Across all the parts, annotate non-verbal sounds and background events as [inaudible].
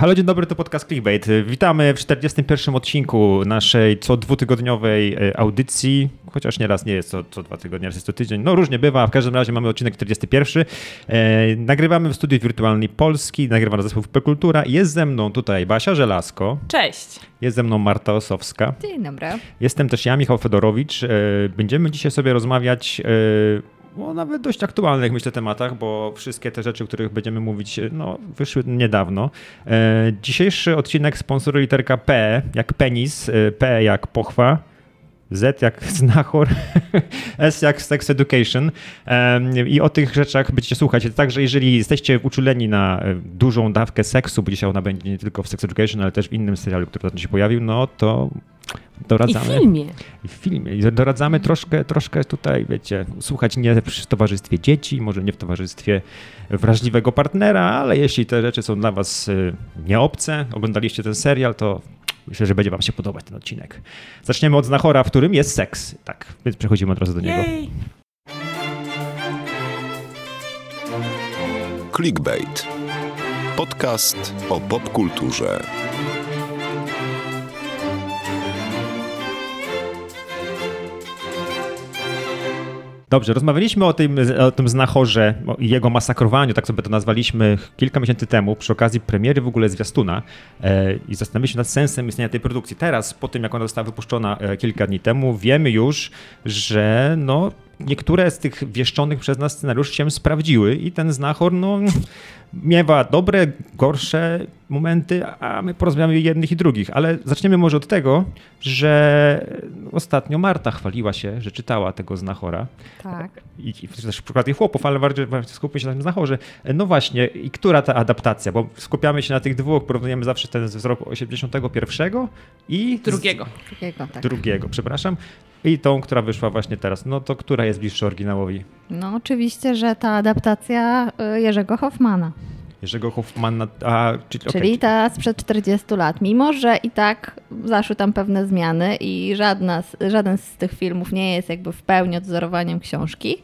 Halo, dzień dobry, to podcast Clickbait. Witamy w 41. odcinku naszej co dwutygodniowej e, audycji, chociaż nieraz nie jest to co dwa tygodnie, raz jest to tydzień. No różnie bywa, w każdym razie mamy odcinek 41. E, nagrywamy w studiu wirtualnej Polski, nagrywa na zespół Kultura. Jest ze mną tutaj Basia Żelazko. Cześć. Jest ze mną Marta Osowska. Dzień dobry. Jestem też ja, Michał Fedorowicz. E, będziemy dzisiaj sobie rozmawiać e, o nawet dość aktualnych, myślę, tematach, bo wszystkie te rzeczy, o których będziemy mówić, no, wyszły niedawno. E, dzisiejszy odcinek sponsoruje literka P, jak penis, e, P jak pochwa, z jak [laughs] znachor, S jak sex education i o tych rzeczach będziecie słuchać. Także jeżeli jesteście uczuleni na e, dużą dawkę seksu, bo dzisiaj ona będzie nie tylko w sex education, ale też w innym serialu, który ostatnio się pojawił, no to I doradzamy. w filmie. I w filmie. I doradzamy troszkę, troszkę tutaj, wiecie, słuchać nie w towarzystwie dzieci, może nie w towarzystwie wrażliwego partnera, ale jeśli te rzeczy są dla was y, nieobce, oglądaliście ten serial, to myślę, że będzie wam się podobać ten odcinek. Zaczniemy od znachora, w którym jest seks. Tak, więc przechodzimy od razu do niego. Clickbait. Podcast o popkulturze. Dobrze, rozmawialiśmy o tym, o tym znachorze o jego masakrowaniu, tak sobie to nazwaliśmy kilka miesięcy temu, przy okazji premiery w ogóle zwiastuna e, i zastanawialiśmy się nad sensem istnienia tej produkcji. Teraz, po tym jak ona została wypuszczona e, kilka dni temu, wiemy już, że no, niektóre z tych wieszczonych przez nas scenariuszy się sprawdziły i ten znachor no, miewa dobre, gorsze momenty, a my porozmawiamy jednych i drugich. Ale zaczniemy może od tego, że ostatnio Marta chwaliła się, że czytała tego znachora Tak. i, i też przykład i chłopów, ale bardziej bardziej skupmy się na tym znachorze. No właśnie, i która ta adaptacja? Bo skupiamy się na tych dwóch, porównujemy zawsze ten z roku 81 i z Drugiego. Drugiego, tak. drugiego, przepraszam, i tą, która wyszła właśnie teraz. No to która jest bliższa oryginałowi? No oczywiście, że ta adaptacja y, Jerzego Hoffmana, Jerzego Hoffmana, a, czyli, czyli ta sprzed 40 lat. Mimo, że i tak zaszły tam pewne zmiany i żadna, żaden z tych filmów nie jest jakby w pełni odwzorowaniem książki,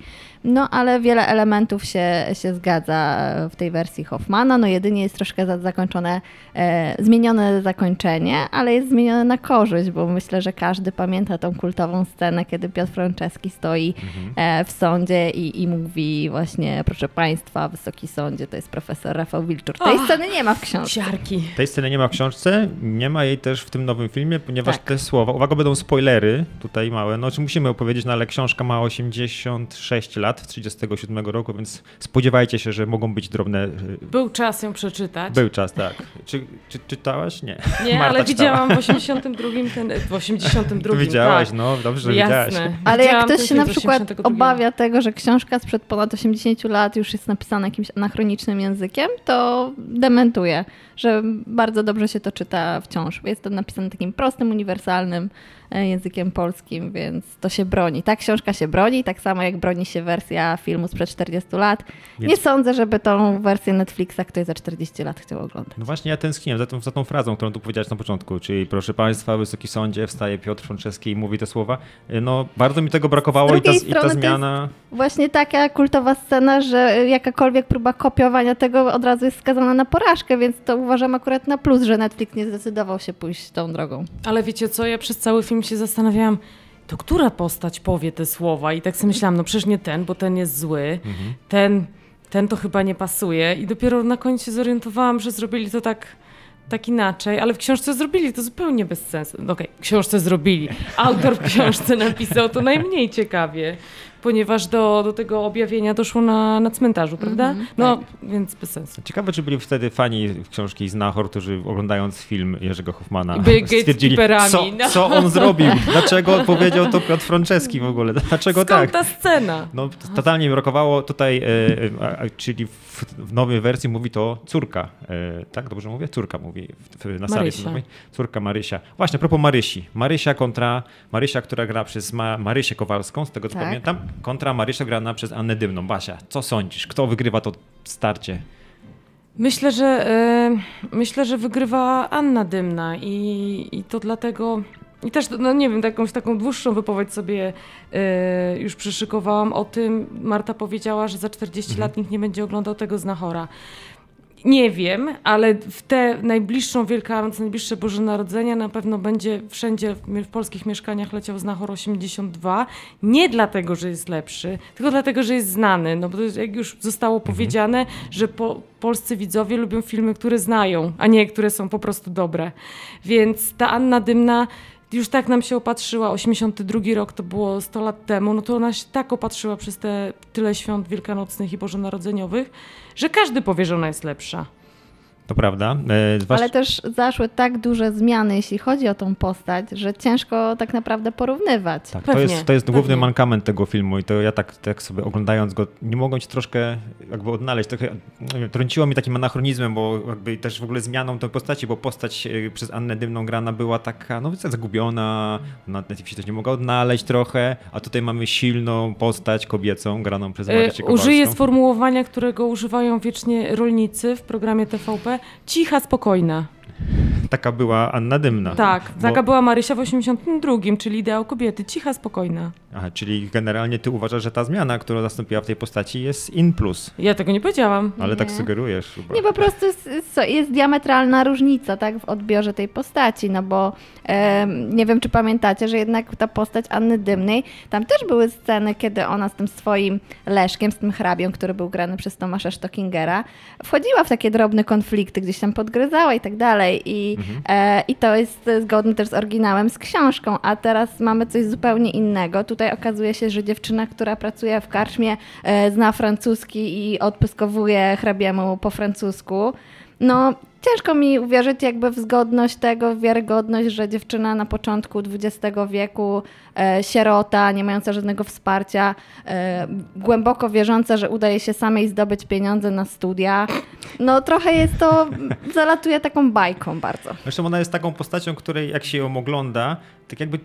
no ale wiele elementów się, się zgadza w tej wersji Hoffmana. No jedynie jest troszkę za- zakończone, e, zmienione zakończenie, ale jest zmienione na korzyść, bo myślę, że każdy pamięta tą kultową scenę, kiedy Piotr Franceski stoi e, w sądzie i, i mówi właśnie, proszę Państwa, Wysoki Sądzie, to jest profesor Rafał Wilczur. Tej Och, sceny nie ma w książce. Siarki. Tej sceny nie ma w książce, nie ma jej też w tym nowym filmie, ponieważ Tak. te słowa, uwaga, będą spoilery tutaj małe, no czy musimy opowiedzieć, no ale książka ma 86 lat w 37 roku, więc spodziewajcie się, że mogą być drobne... y, Był czas ją przeczytać. Był czas, tak. Czy, czy czytałaś? Nie. Nie, Marta ale widziałam w 82 ten, w 82 Ty widziałaś, tak. no dobrze, że widziałaś. Jasne. Ale jak Widziałam ktoś ten się na przykład 82. obawia tego, że książka sprzed ponad 80 lat już jest napisana jakimś anachronicznym językiem, to dementuje, że bardzo dobrze się to czyta wciąż. Jest to napisane takim prostym, uniwersalnym językiem polskim, więc to się broni. Ta książka się broni, tak samo jak broni się wersja filmu sprzed 40 lat. Więc- Nie sądzę, żeby tą wersję Netflixa ktoś za 40 lat chciał oglądać. No właśnie, ja tęskniłem za tą, za tą frazą, którą tu powiedziałeś na początku, czyli proszę Państwa, Wysoki Sądzie, wstaje Piotr Franceski i mówi te słowa. No bardzo mi tego brakowało i ta, i ta strony to jest- zmiana... Właśnie taka kultowa scena, że jakakolwiek próba kopiowania tego od razu jest skazana na porażkę, więc to uważam akurat na plus, że Netflix nie zdecydował się pójść tą drogą. Ale wiecie co, ja przez cały film się zastanawiałam, to która postać powie te słowa? I tak sobie myślałam, no przecież nie ten, bo ten jest zły, ten, ten to chyba nie pasuje. I dopiero na końcu się zorientowałam, że zrobili to tak, tak inaczej, ale w książce zrobili to zupełnie bez sensu. No Okej, w książce zrobili. Autor w książce [laughs] napisał to najmniej ciekawie, ponieważ do, do tego objawienia doszło na, na cmentarzu, prawda? No, więc bez sensu. Ciekawe, czy byli wtedy fani książki Znachor, którzy oglądając film Jerzego Hoffmana stwierdzili, co, no. co on zrobił, [laughs] dlaczego powiedział to Piotr Franceski w ogóle, dlaczego Skąd tak. ta scena? No, totalnie mi brakowało tutaj, e, e, a- czyli w, w nowej wersji mówi to córka, e, tak? Dobrze mówię? Córka mówi w, na sali filmowej. Córka Marysia. Właśnie, a propos Marysi. Marysia kontra, Marysia, która gra przez Ma, Marysię Kowalską, z tego co Tak. pamiętam, kontra Marysia grana przez Annę Dymną. Basia, co sądzisz? Kto wygrywa to starcie? Myślę, że e, myślę, że wygrywa Anna Dymna i, i to dlatego I też, no nie wiem, jakąś taką dłuższą wypowiedź sobie y, już przyszykowałam o tym. Marta powiedziała, że za 40 Mhm. lat nikt nie będzie oglądał tego znachora. Nie wiem, ale w tę najbliższą Wielkanoc, najbliższe Boże Narodzenie na pewno będzie wszędzie w, polskich mieszkaniach leciał Znachor 82. Nie dlatego, że jest lepszy, tylko dlatego, że jest znany. No bo to jest, jak już zostało powiedziane, że po, polscy widzowie lubią filmy, które znają, a nie które są po prostu dobre. Więc ta Anna Dymna już tak nam się opatrzyła, 82 rok to było 100 lat temu, no to ona się tak opatrzyła przez te tyle świąt wielkanocnych i bożonarodzeniowych, że każdy powie, że ona jest lepsza. To prawda. E, Ale też zaszły tak duże zmiany, jeśli chodzi o tą postać, że ciężko tak naprawdę porównywać. Tak, to jest, to jest główny mankament tego filmu i to ja tak, tak sobie oglądając go, nie mogłem się troszkę jakby odnaleźć. Trochę trąciło mi takim anachronizmem, bo jakby też w ogóle zmianą tej postaci, bo postać e, przez Annę Dymną grana była taka, no zagubiona, na Netflixie też nie mogła odnaleźć trochę, a tutaj mamy silną postać kobiecą graną przez E, Kowalską. użyję sformułowania, którego używają wiecznie rolnicy w programie TVP. Cicha, spokojna. Taka była Anna Dymna. Tak, Bo- taka była Marysia w 82, czyli ideał kobiety. Cicha, spokojna. Aha, czyli generalnie ty uważasz, że ta zmiana, która nastąpiła w tej postaci jest in plus, Ja tego nie powiedziałam. ale tak Nie. sugerujesz chyba. Nie, po prostu jest, jest- diametralna różnica tak, w odbiorze tej postaci, no bo em, nie wiem, czy pamiętacie, że jednak ta postać Anny Dymnej, tam też były sceny, kiedy ona z tym swoim Leszkiem, z tym hrabią, który był grany przez Tomasza Stockingera, wchodziła w takie drobne konflikty, gdzieś tam podgryzała i tak dalej i, e, i to jest zgodne też z oryginałem, z książką, a teraz mamy coś zupełnie innego. Tutaj okazuje się, że dziewczyna, która pracuje w karczmie, e, zna francuski i odpyskowuje hrabiemu po francusku. No, ciężko mi uwierzyć jakby w zgodność tego, w wiarygodność, że dziewczyna na początku XX wieku, e, sierota, nie mająca żadnego wsparcia, e, głęboko wierząca, że udaje się samej zdobyć pieniądze na studia. No, trochę jest to, zalatuje taką bajką bardzo. Zresztą ona jest taką postacią, której jak się ją ogląda, tak jakby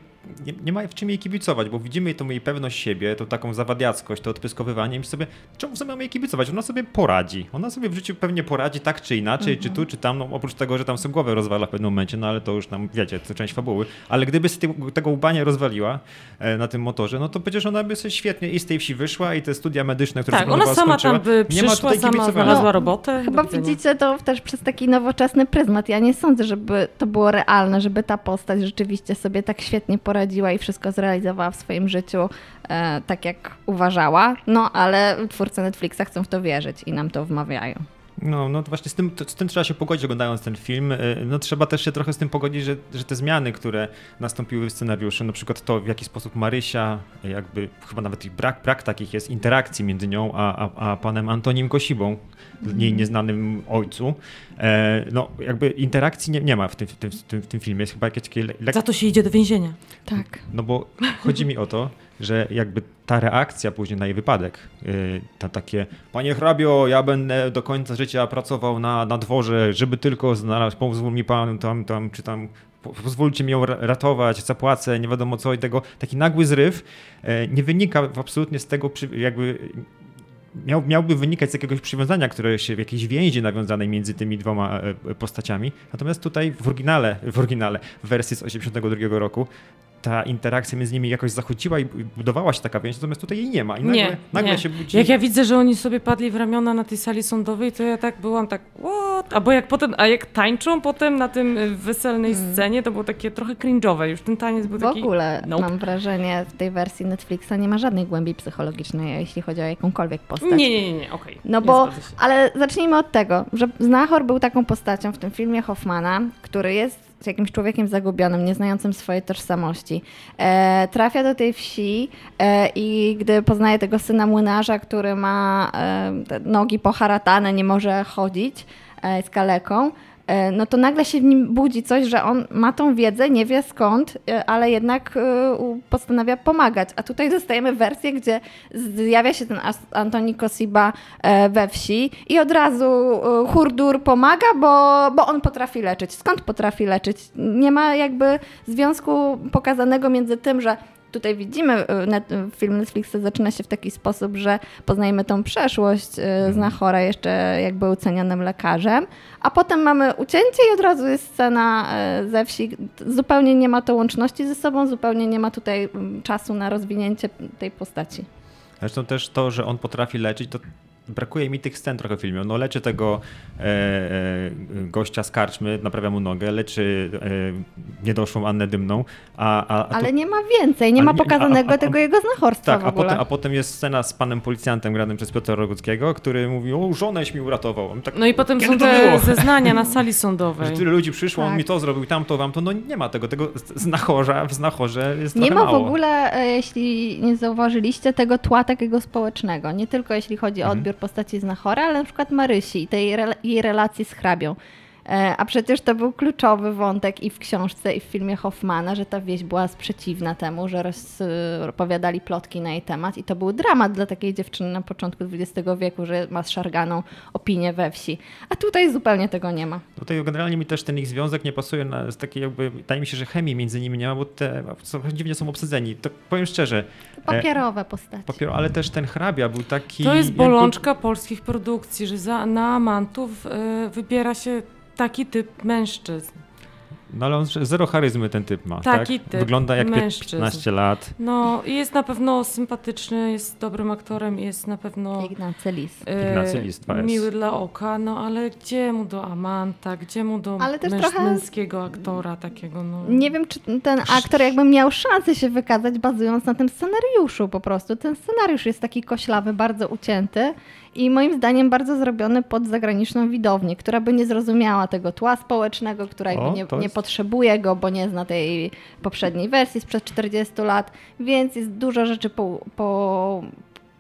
nie, nie ma w czym jej kibicować, bo widzimy tą jej pewność siebie, tą taką zawadiackość, to odpyskowywanie i sobie, czemu sobie mamy jej kibicować? Ona sobie poradzi. Ona sobie w życiu pewnie poradzi tak czy inaczej, czy tu, czy tam, no, oprócz tego, że tam sobie głowę rozwala w pewnym momencie, no ale to już nam, wiecie, to część fabuły. Ale gdyby z tego, łba nie rozwaliła e, na tym motorze, no to przecież ona by sobie świetnie i z tej wsi wyszła i te studia medyczne, które Tak, sobie ona sama skończyła, tam by nie ma przyszła, tutaj sama znalazła No, robotę. Chyba widzicie to też przez taki nowoczesny pryzmat. Ja nie sądzę, żeby to było realne, żeby ta postać rzeczywiście sobie tak świetnie poradziła i wszystko zrealizowała w swoim życiu e, tak, jak uważała. No, ale twórcy Netflixa chcą w to wierzyć i nam to wmawiają. No, no właśnie z tym, to, z tym trzeba się pogodzić oglądając ten film. Y, No trzeba też się trochę z tym pogodzić, że, że te zmiany, które nastąpiły w scenariuszu, na przykład to w jaki sposób Marysia, jakby chyba nawet ich brak, brak takich jest interakcji między nią a, a, a panem Antonim Kosibą, jej nieznanym ojcu. E, no jakby interakcji nie, nie ma w tym, w, tym, w, tym, filmie. Jest chyba jakieś takie Za to się idzie do więzienia. Tak. no bo chodzi mi o to, że jakby ta reakcja później na jej wypadek, yy, to takie, panie hrabio, ja będę do końca życia pracował na, na dworze, żeby tylko znaleźć, pozwól mi pan tam, tam, czy tam, po- pozwólcie mi ją ra- ratować, zapłacę, nie wiadomo co i tego, taki nagły zryw e, nie wynika absolutnie z tego, jakby miał, miałby wynikać z jakiegoś przywiązania, które się w jakiejś więzi nawiązanej między tymi dwoma e, postaciami. Natomiast tutaj w oryginale, w oryginale, w wersji z 82 roku, ta interakcja między nimi jakoś zachodziła i budowała się taka więź, natomiast tutaj jej nie ma. I nagle, nie, nagle nie. się budzi. Jak ja widzę, że oni sobie padli w ramiona na tej sali sądowej, to ja tak byłam tak, what? Albo jak potem, a jak tańczą potem na tym y, weselnej scenie, to było takie trochę cringe'owe już. Ten taniec był W taki... ogóle Nope. mam wrażenie, w tej wersji Netflixa nie ma żadnej głębi psychologicznej, jeśli chodzi o jakąkolwiek postać. Nie, nie, nie, nie, okej. No nie bo, ale zacznijmy od tego, że Znachor był taką postacią w tym filmie Hoffmana, który jest jakimś człowiekiem zagubionym, nieznającym swojej tożsamości. E, trafia do tej wsi e, i gdy poznaje tego syna młynarza, który ma e, nogi poharatane, nie może chodzić, e, kaleką, no to nagle się w nim budzi coś, że on ma tą wiedzę, nie wie skąd, e, ale jednak e, postanawia pomagać. A tutaj [laughs] dostajemy wersję, gdzie zjawia się ten Antoni Kosiba e, we wsi i od razu e, Hurdur pomaga, bo, bo on potrafi leczyć. Skąd potrafi leczyć? Nie ma jakby związku pokazanego między tym, że tutaj widzimy, y, film Netflixa zaczyna się w taki sposób, że poznajemy tą przeszłość Mhm. Znachora jeszcze jak był cenionym lekarzem, a potem mamy ucięcie i od razu jest scena y, ze wsi. Zupełnie nie ma to łączności ze sobą, zupełnie nie ma tutaj czasu na rozwinięcie tej postaci. Zresztą też to, że on potrafi leczyć, to brakuje mi tych scen trochę w filmie. No leczy tego e, e, gościa z karczmy, naprawia mu nogę, leczy e, niedoszłą Annę Dymną, a, a, a tu- Ale nie ma więcej, nie Ale ma pokazanego a- a- a- tego jego znachorstwa Tak, w a ogóle. potem, a potem jest scena z panem policjantem granym przez Piotra Roguckiego, który mówi, o żonęś mi uratował. On Tak, No i potem są te było? [laughs] zeznania na sali Że sądowej. tyle ludzi przyszło, on Tak. mi to zrobił, tamto, wam to, no nie ma tego, tego znachorza, w znachorze jest Nie ma w mało. ogóle, e, jeśli nie zauważyliście, tego tła takiego społecznego. Nie tylko jeśli chodzi o Mhm. Odbiór postaci Znachora, ale na przykład Marysi i tej jej relacji z hrabią. E, A przecież to był kluczowy wątek i w książce, i w filmie Hoffmana, że ta wieś była sprzeciwna temu, że rozpowiadali plotki na jej temat. I to był dramat dla takiej dziewczyny na początku XX wieku, że ma zszarganą opinię we wsi. A tutaj zupełnie tego nie ma. Tutaj generalnie mi też ten ich związek nie pasuje na z takiej jakby, wydaje mi się, że chemii między nimi nie ma, bo te są, dziwnie są obsadzeni. To powiem szczerze, Papierowe postaci. papier, ale też ten hrabia był taki... To jest jakby- bolączka polskich produkcji, że za, na amantów y, wybiera się taki typ mężczyzn. No ale on zero charyzmy ten typ ma, Taki tak? typ Wygląda jak mężczyzn. 15 lat. No i jest na pewno sympatyczny, jest dobrym aktorem, jest na pewno Ignacy Lis. e, Ignacy Lis, miły dla oka, no ale gdzie mu do Amanta, gdzie mu do Ale też męż, trochę- męskiego aktora takiego, no. Nie wiem, czy ten aktor jakby miał szansę się wykazać, bazując na tym scenariuszu po prostu. Ten scenariusz jest taki koślawy, bardzo ucięty i moim zdaniem bardzo zrobiony pod zagraniczną widownię, która by nie zrozumiała tego tła społecznego, która O, nie, nie potrzebuje go, bo nie zna tej poprzedniej wersji sprzed 40 lat, więc jest dużo rzeczy po, po,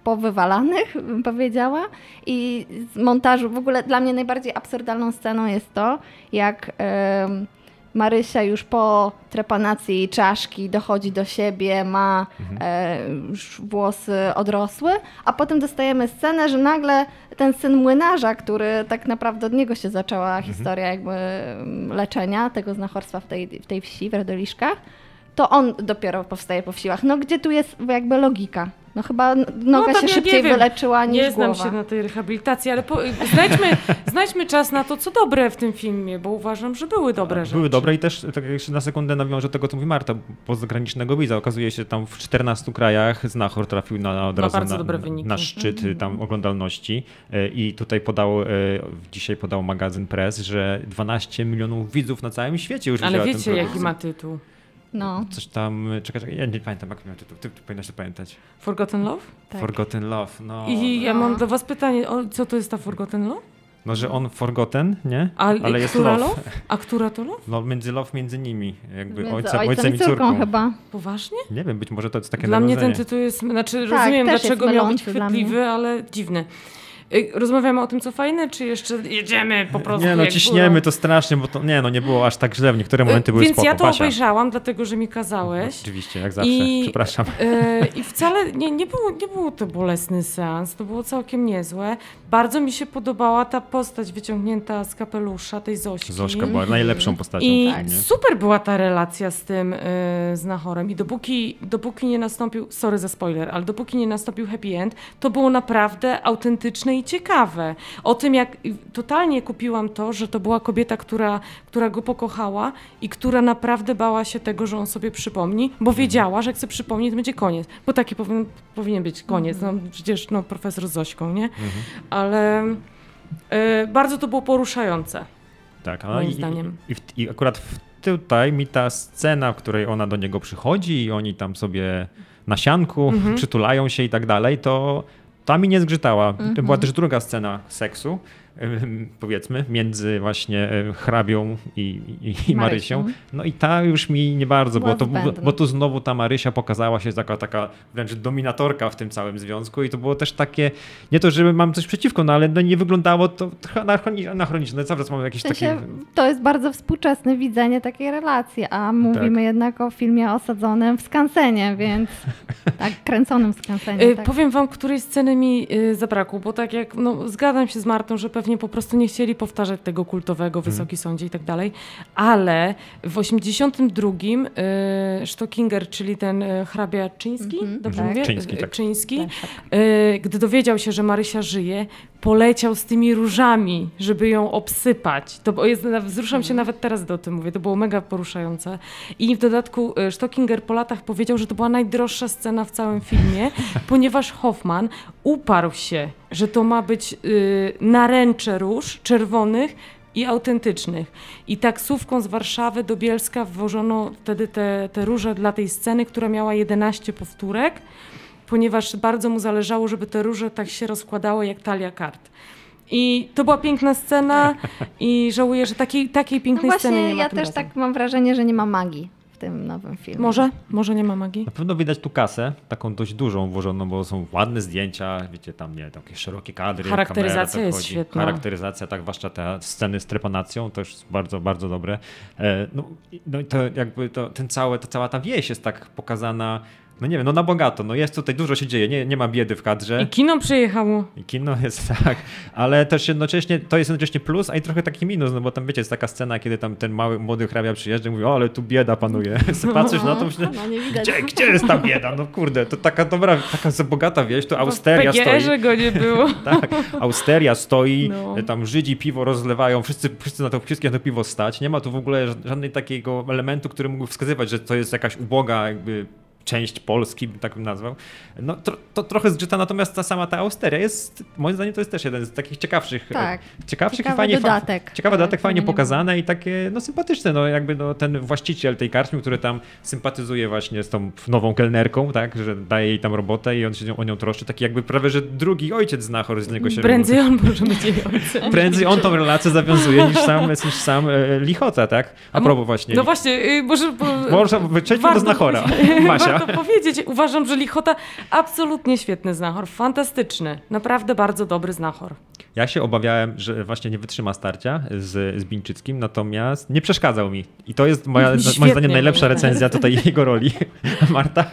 powywalanych, bym powiedziała. I z montażu, w ogóle dla mnie najbardziej absurdalną sceną jest to, jak em, Marysia już po trepanacji czaszki dochodzi do siebie, ma e, już włosy odrosłe, a potem dostajemy scenę, że nagle ten syn młynarza, który tak naprawdę od niego się zaczęła historia jakby em, leczenia tego znachorstwa w tej, w tej wsi, w Radoliszkach, to on dopiero powstaje po siłach. No gdzie tu jest jakby logika? No chyba noga tam się ja szybciej nie wyleczyła niż Nie znam głowa. się na tej rehabilitacji, ale po, znajdźmy, [laughs] znajdźmy czas na to, co dobre w tym filmie, bo uważam, że były dobre rzeczy. Były dobre i też, tak jak jeszcze na sekundę nawiążę do tego, co mówi Marta, pozagranicznego widza. Okazuje się, tam w 14 krajach Znachor trafił na, od razu na, na szczyt tam oglądalności E, i tutaj podał, e, dzisiaj podał magazyn Press, że 12 milionów widzów na całym świecie już Ale wiecie, jaki ma tytuł? No, Coś tam, czekaj, czekaj, ja nie pamiętam jak miał tytuł, ty, ty powinnaś to pamiętać. Forgotten Love? tak. Forgotten Love, no. I ja No. mam do was pytanie, o, co to jest ta Forgotten Love? No, że on Forgotten, nie? A, Ale jest która love. love? A która to love? No, między love między nimi, jakby Między ojcem, ojcem, i córką, chyba. Poważnie? Nie wiem, być może to jest takie Dla mnie ten tytuł jest, znaczy Tak, rozumiem dlaczego miał być chwytliwy, ale dziwny. Y, Rozmawiamy o tym, co fajne, czy jeszcze jedziemy po prostu Nie no, ciśniemy to strasznie, bo to nie no, nie było aż tak źle, w niektóre momenty Y, były Więc spoko. ja to Basia. obejrzałam, dlatego że mi kazałeś. Oczywiście, jak zawsze, I- przepraszam. E, I wcale nie, nie, było, nie było to bolesny seans, to było całkiem niezłe. Bardzo mi się podobała ta postać wyciągnięta z kapelusza, tej Zośki. Zośka była najlepszą postacią I filmie. super była ta relacja z tym y, znachorem. I dopóki, dopóki nie nastąpił, sorry za spoiler, ale dopóki nie nastąpił happy end, to było naprawdę autentyczne i ciekawe. O tym, jak totalnie kupiłam to, że to była kobieta, która, która go pokochała i która naprawdę bała się tego, że on sobie przypomni, bo wiedziała, że jak sobie przypomni, to będzie koniec. Bo taki powinien, powinien być koniec. No, przecież no, profesor z Zośką, nie? Ale y, bardzo to było poruszające. Tak, moim i, zdaniem. I, i, akurat w, tutaj mi ta scena, w której ona do niego przychodzi i oni tam sobie na sianku Mhm. przytulają się i tak dalej, to ta mi nie zgrzytała. To była też druga scena seksu, powiedzmy, między właśnie y, hrabią i, i, i Marysią. Marysią. No i ta już mi nie bardzo, bo, to, bo, tu znowu ta Marysia pokazała się taka, taka wręcz dominatorka w tym całym związku i to było też takie, nie to, że mam coś przeciwko, no ale no nie wyglądało to anachroniczne. Cały czas mamy jakieś W sensie, takie... to jest bardzo współczesne widzenie takiej relacji, a mówimy Tak. jednak o filmie osadzonym w skansenie, więc [laughs] tak, kręconym w skansenie. Y, Tak. Powiem wam, której sceny mi y, zabrakło, bo tak jak, no zgadzam się z Martą, że pewne pewnie po prostu nie chcieli powtarzać tego kultowego Wysoki Sądzie i tak dalej, ale w 82 y, Stockinger, czyli ten y, hrabia Czyński, dobrze Mhm. mówię? Czyński, tak. Czyński Tak, y, gdy dowiedział się, że Marysia żyje, poleciał z tymi różami, żeby ją obsypać. To jest, wzruszam się nawet teraz, gdy o tym mówię. To było mega poruszające. I w dodatku y, Stockinger po latach powiedział, że to była najdroższa scena w całym filmie, [laughs] ponieważ Hoffman uparł się, że to ma być y, naręcze róż czerwonych i autentycznych. I taksówką z Warszawy do Bielska wwożono wtedy te, te róże dla tej sceny, która miała 11 powtórek ponieważ bardzo mu zależało, żeby te róże tak się rozkładały jak talia kart. I to była piękna scena i żałuję, że takiej, takiej No pięknej sceny nie właśnie, ma ja tym też razem. tak mam wrażenie, że nie ma magii w tym nowym filmie. Może? Może nie ma magii? Na pewno widać tu kasę, taką dość dużą włożoną, bo są ładne zdjęcia, wiecie, tam nie, takie szerokie kadry. Charakteryzacja kamera, tak jest chodzi. świetna. Charakteryzacja, tak, zwłaszcza te sceny z trepanacją, to jest bardzo, bardzo dobre. E, no, i- no i to jakby to, ten całe, to cała ta wieś jest tak pokazana, no nie wiem, no na bogato, no jest tutaj, dużo się dzieje, nie, nie ma biedy w kadrze. I kino przyjechało. I kino jest [laughs] tak, ale też jednocześnie, to jest jednocześnie plus, a i trochę taki minus, no bo tam wiecie, jest taka scena, kiedy tam ten mały, młody hrabia przyjeżdża i mówi, o ale tu bieda panuje. [laughs] Patrzysz na to, myślę, [laughs] No nie widać. gdzie, gdzie jest ta bieda? No kurde, to taka dobra, taka bogata wieś, to Austeria stoi. go nie było. Tak, Austeria stoi, No. tam Żydzi piwo rozlewają, wszyscy, wszyscy na to, wszystkie na to piwo stać. Nie ma tu w ogóle ża- żadnej takiego elementu, który mógłby wskazywać, że to jest jakaś uboga jakby część Polski, tak bym nazwał. No to, to trochę zgrzyta, natomiast ta sama ta Austeria jest, moim zdaniem to jest też jeden z takich ciekawszych, Tak. ciekawszych Ciekawy i fajnie, fa- dodatek. ciekawy dodatek, Tak, fajnie pokazane i takie no sympatyczne, no jakby no, ten właściciel tej karczmy, który tam sympatyzuje właśnie z tą nową kelnerką, tak, że daje jej tam robotę i on się o nią troszczy, taki jakby prawie, że drugi ojciec znachor z niego się Prędzej on może być jej ojcem. [laughs] Prędzej on tą relację zawiązuje niż sam, niż sam e, Lichota, tak? A propos właśnie. No właśnie, y, może... bo- Może przejdźmy do znachora. powiedzieć- Masia. Warto powiedzieć, uważam, że Lichota absolutnie świetny znachor, fantastyczny, naprawdę bardzo dobry znachor. Ja się obawiałem, że właśnie nie wytrzyma starcia z, z Bińczyckim, natomiast nie przeszkadzał mi. I to jest moja, Świetnie moim zdaniem było. najlepsza recenzja tutaj [laughs] jego roli. Marta?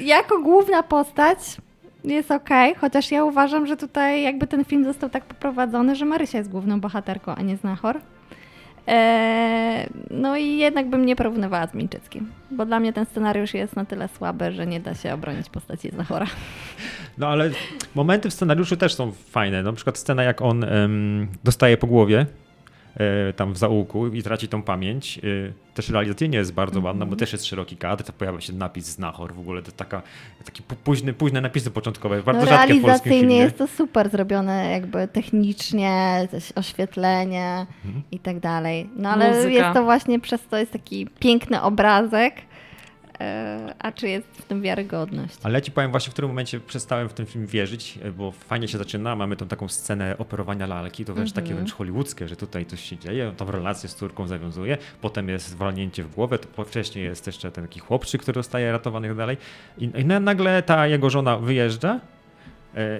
Jako główna postać jest okej, chociaż ja uważam, że tutaj jakby ten film został tak poprowadzony, że Marysia jest główną bohaterką, a nie Znachor. Eee, no i jednak bym nie porównywała z Mińczyckim, bo dla mnie ten scenariusz jest na tyle słaby, że nie da się obronić postaci Znachora. No ale momenty w scenariuszu też są fajne. Na przykład scena, jak on em, dostaje po głowie e, tam w zaułku i traci tą pamięć. E, też realizacyjnie jest bardzo ładna, bo też jest szeroki kadr, to pojawia się napis Znachor, w ogóle to taka, taki pu- późny, późne napisy początkowe, bardzo No, rzadkie w polskim realizacyjnie filmie. jest to super zrobione jakby technicznie, coś oświetlenie Mhm. i tak dalej. No ale Muzyka. jest to właśnie przez to jest taki piękny obrazek, e, a czy jest w tym wiarygodność? Ale ja ci powiem właśnie, w którym momencie przestałem w ten film wierzyć, e, bo fajnie się zaczyna, mamy tą taką scenę operowania lalki, to wręcz takie wręcz hollywoodzkie, że tutaj coś się dzieje, tą relację z córką zawiązuje, potem jest walnięcie w głowę, to wcześniej jest jeszcze ten taki chłopczyk, który zostaje ratowany i tak dalej. I, i na- nagle ta jego żona wyjeżdża e,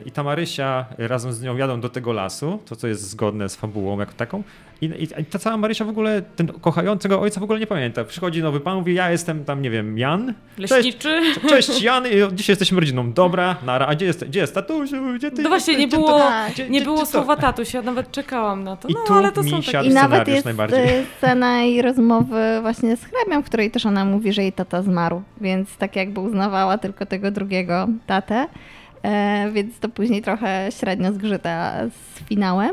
i ta Marysia razem z nią jadą do tego lasu, to co jest zgodne z fabułą jako taką. I, i, I ta cała Marysia w ogóle, ten kochającego ojca w ogóle nie pamięta. Przychodzi nowy pan, mówi, ja jestem tam, nie wiem, Jan. Cześć, Leśniczy. Cześć Jan, y, dzisiaj jesteśmy rodziną. Dobra, nara. A gdzie jest, gdzie jest tatusiu? Gdzie ty No właśnie, nie gdzie było, Tak. gdzie- nie gdzie- było słowa tatuś, ja nawet czekałam na to. I No tu ale to mi są takie... I nawet jest najbardziej. e, scena i rozmowy właśnie z hrabią, w której też ona mówi, że jej tata zmarł, więc tak jakby uznawała tylko tego drugiego tatę, e, więc to później trochę średnio zgrzyta z finałem.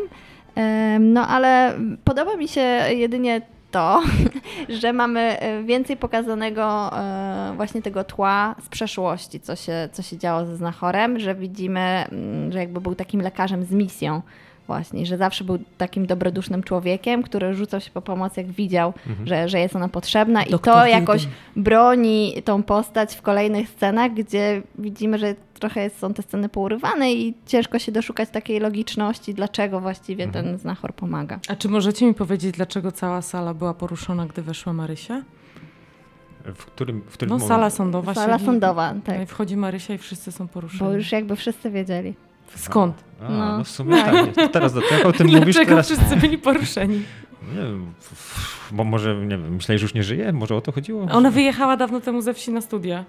E, no ale podoba mi się jedynie to, [laughs] że mamy e, więcej pokazanego e, właśnie tego tła z przeszłości, co się, co się działo ze Znachorem, że widzimy, mm, że jakby był takim lekarzem z misją właśnie, że zawsze był takim dobrodusznym człowiekiem, który rzucał się po pomoc, jak widział, że, że jest ona potrzebna i Doktor to Hilton. jakoś broni tą postać w kolejnych scenach, gdzie widzimy, że trochę są te sceny pourywane i ciężko się doszukać takiej logiczności, dlaczego właściwie ten znachor pomaga. A czy możecie mi powiedzieć, dlaczego cała sala była poruszona, gdy weszła Marysia? W którym, w którym No momencie? sala sądowa. Sala siedzi- sądowa, tak. i wchodzi Marysia i wszyscy są poruszeni. Bo już jakby wszyscy wiedzieli. Skąd? A, no. No. w sumie tak. To teraz do tego o tym mówisz, Dlaczego teraz... wszyscy byli poruszeni? Nie wiem, bo może, nie wiem, myślałeś, że już nie żyje? Może o to chodziło? Ona wyjechała dawno temu ze wsi na studia.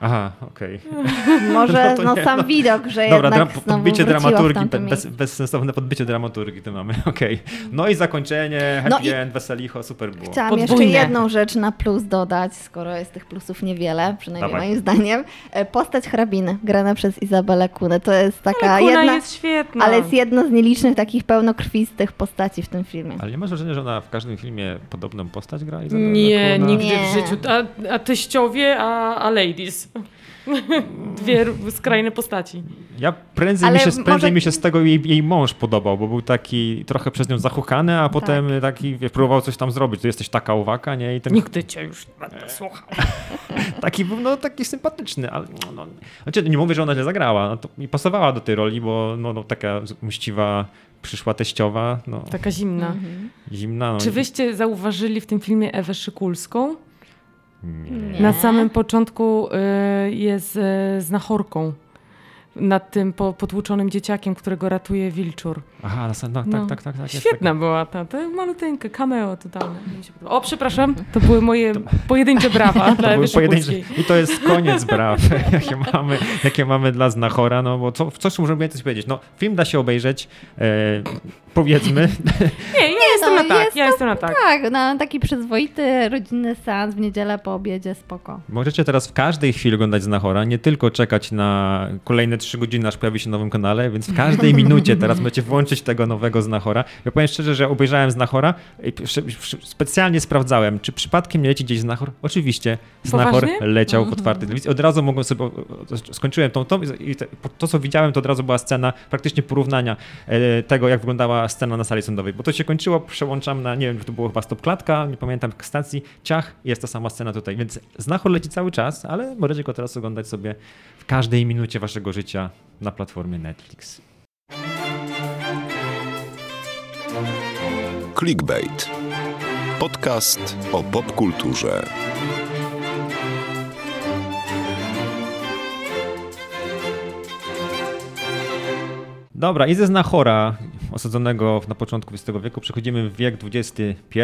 Aha, okej. [laughs] Może No no, nie, sam no. widok, że Dobra, jednak dra- podbicie dramaturgii, bez, bezsensowne podbicie dramaturgii to mamy, [laughs] okej. No i zakończenie, happy No i- end, weselicho, super było. Chciałam Podwójne. jeszcze jedną rzecz na plus dodać, skoro jest tych plusów niewiele, przynajmniej Dawaj. moim zdaniem. E, Postać hrabiny, grana przez Izabelę Kunę, to jest taka Ale Kuna jedna, jest świetna. ale jest jedna z nielicznych takich pełnokrwistych postaci w tym filmie. Ale nie masz wrażenia, że ona w każdym filmie podobną postać gra? Izabela Nie, Kuna? nigdy Nie. w życiu. A, a teściowie, a, a ladies. [laughs] Dwie skrajne postaci. Ja prędzej, Ale mi się, prędzej może- mi się z tego jej, jej mąż podobał, bo był taki trochę przez nią zachuchany, a potem taki wiesz, próbował coś tam zrobić. Tu jesteś taka uwaka, nie? I ten Nigdy cię już nie będę słuchał. [laughs] taki był no, taki sympatyczny, ale no, no, znaczy, nie mówię, że ona źle zagrała, no, to mi pasowała do tej roli, bo no, no, taka mściwa przyszła teściowa, no, Taka zimna. Mhm. zimna. No, Czy i- wyście zauważyli w tym filmie Ewę Szykulską? Nie. Nie. Na samym początku y, jest y, znachorką nad tym po, potłuczonym dzieciakiem, którego ratuje Wilczur. Aha, no, tak, No. tak, tak, tak, tak. Świetna była ta, to maluteńka, cameo totalne. Mi się podoba. O, przepraszam, to były moje pojedyncze brawa [laughs] dla To Ewy były pojedyncze. I to jest koniec braw, [laughs] jakie mamy, jakie mamy dla Znachora, no bo co, coś możemy więcej powiedzieć. No, film da się obejrzeć, e, powiedzmy. Nie, ja jestem no, na tak, jest ja to jestem na tak. Tak, na taki przyzwoity, rodzinny seans w niedzielę po obiedzie, spoko. Możecie teraz w każdej chwili oglądać Znachora, nie tylko czekać na kolejne trzy godziny, aż pojawi się na nowym kanale, więc w każdej [laughs] minucie teraz będziecie włączyć tego nowego Znachora. Ja powiem szczerze, że obejrzałem Znachora i specjalnie sprawdzałem, czy przypadkiem nie leci gdzieś Znachor. Oczywiście Znachor Poważnie? leciał w otwartej telewizji. Od razu mogłem sobie, skończyłem tą, tą i to, co widziałem, to od razu była scena praktycznie porównania e, tego, jak wyglądała scena na sali sądowej, bo to się kończyło, przełączam na, nie wiem, to było chyba stop klatka, nie pamiętam stacji, ciach, jest ta sama scena tutaj, więc Znachor leci cały czas, ale możecie go teraz oglądać sobie w każdej minucie waszego życia na platformie Netflix. Clickbait. Podcast o popkulturze. Dobra, i ze Znachora, osadzonego na początku XX wieku, przechodzimy w wiek XXI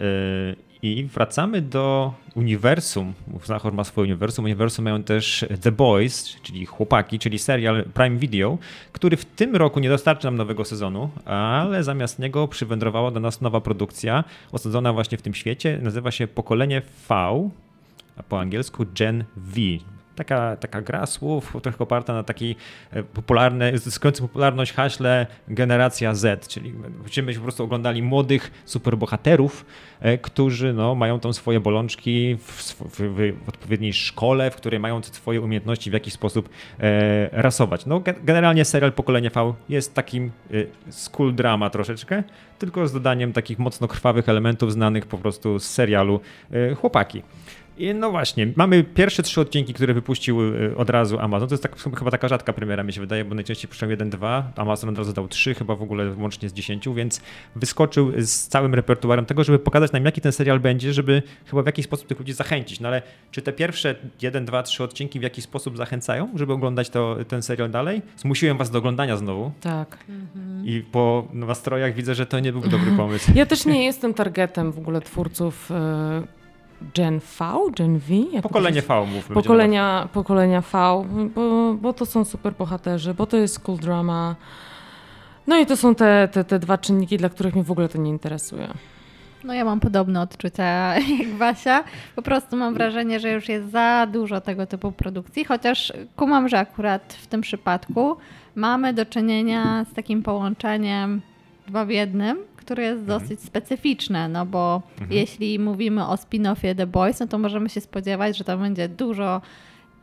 yy, i wracamy do uniwersum. Znachor ma swoje uniwersum. Uniwersum mają też The Boys, czyli chłopaki, czyli serial Prime Video, który w tym roku nie dostarczy nam nowego sezonu, ale zamiast niego przywędrowała do nas nowa produkcja, osadzona właśnie w tym świecie. Nazywa się Pokolenie V, a po angielsku Gen V. Taka, taka gra słów, trochę oparta na takiej e, popularnej, zyskującej popularność haśle Generacja Z, czyli będziemy po prostu oglądali młodych superbohaterów, e, którzy no, mają tam swoje bolączki w, w, w odpowiedniej szkole, w której mają te swoje umiejętności w jakiś sposób e, rasować. No, ge- generalnie serial Pokolenie V jest takim e, school drama troszeczkę, tylko z dodaniem takich mocno krwawych elementów znanych po prostu z serialu e, Chłopaki. I no właśnie, mamy pierwsze trzy odcinki, które wypuścił y, od razu Amazon. To jest tak, chyba taka rzadka premiera, mi się wydaje, bo najczęściej puszczą jeden, dwa. Amazon od razu dał trzy, chyba w ogóle łącznie z dziesięciu, więc wyskoczył z całym repertuarem tego, żeby pokazać nam, jaki ten serial będzie, żeby chyba w jakiś sposób tych ludzi zachęcić. No ale czy te pierwsze jeden, dwa, trzy odcinki w jakiś sposób zachęcają, żeby oglądać to, ten serial dalej? Zmusiłem was do oglądania znowu Tak. i po nastrojach widzę, że to nie był dobry [laughs] pomysł. Ja też nie jestem targetem w ogóle twórców e, Gen V, Gen V? Jak Pokolenie? V mówmy. Pokolenia, pokolenia V, bo, bo to są super bohaterzy, bo to jest school drama. No i to są te, te, te dwa czynniki, dla których mnie w ogóle to nie interesuje. No ja mam podobne odczucia [laughs] jak Basia. Po prostu mam wrażenie, że już jest za dużo tego typu produkcji, chociaż kumam, że akurat w tym przypadku mamy do czynienia z takim połączeniem dwa w jednym, które jest dosyć specyficzne, no bo jeśli mówimy o spin-offie The Boys, no to możemy się spodziewać, że tam będzie dużo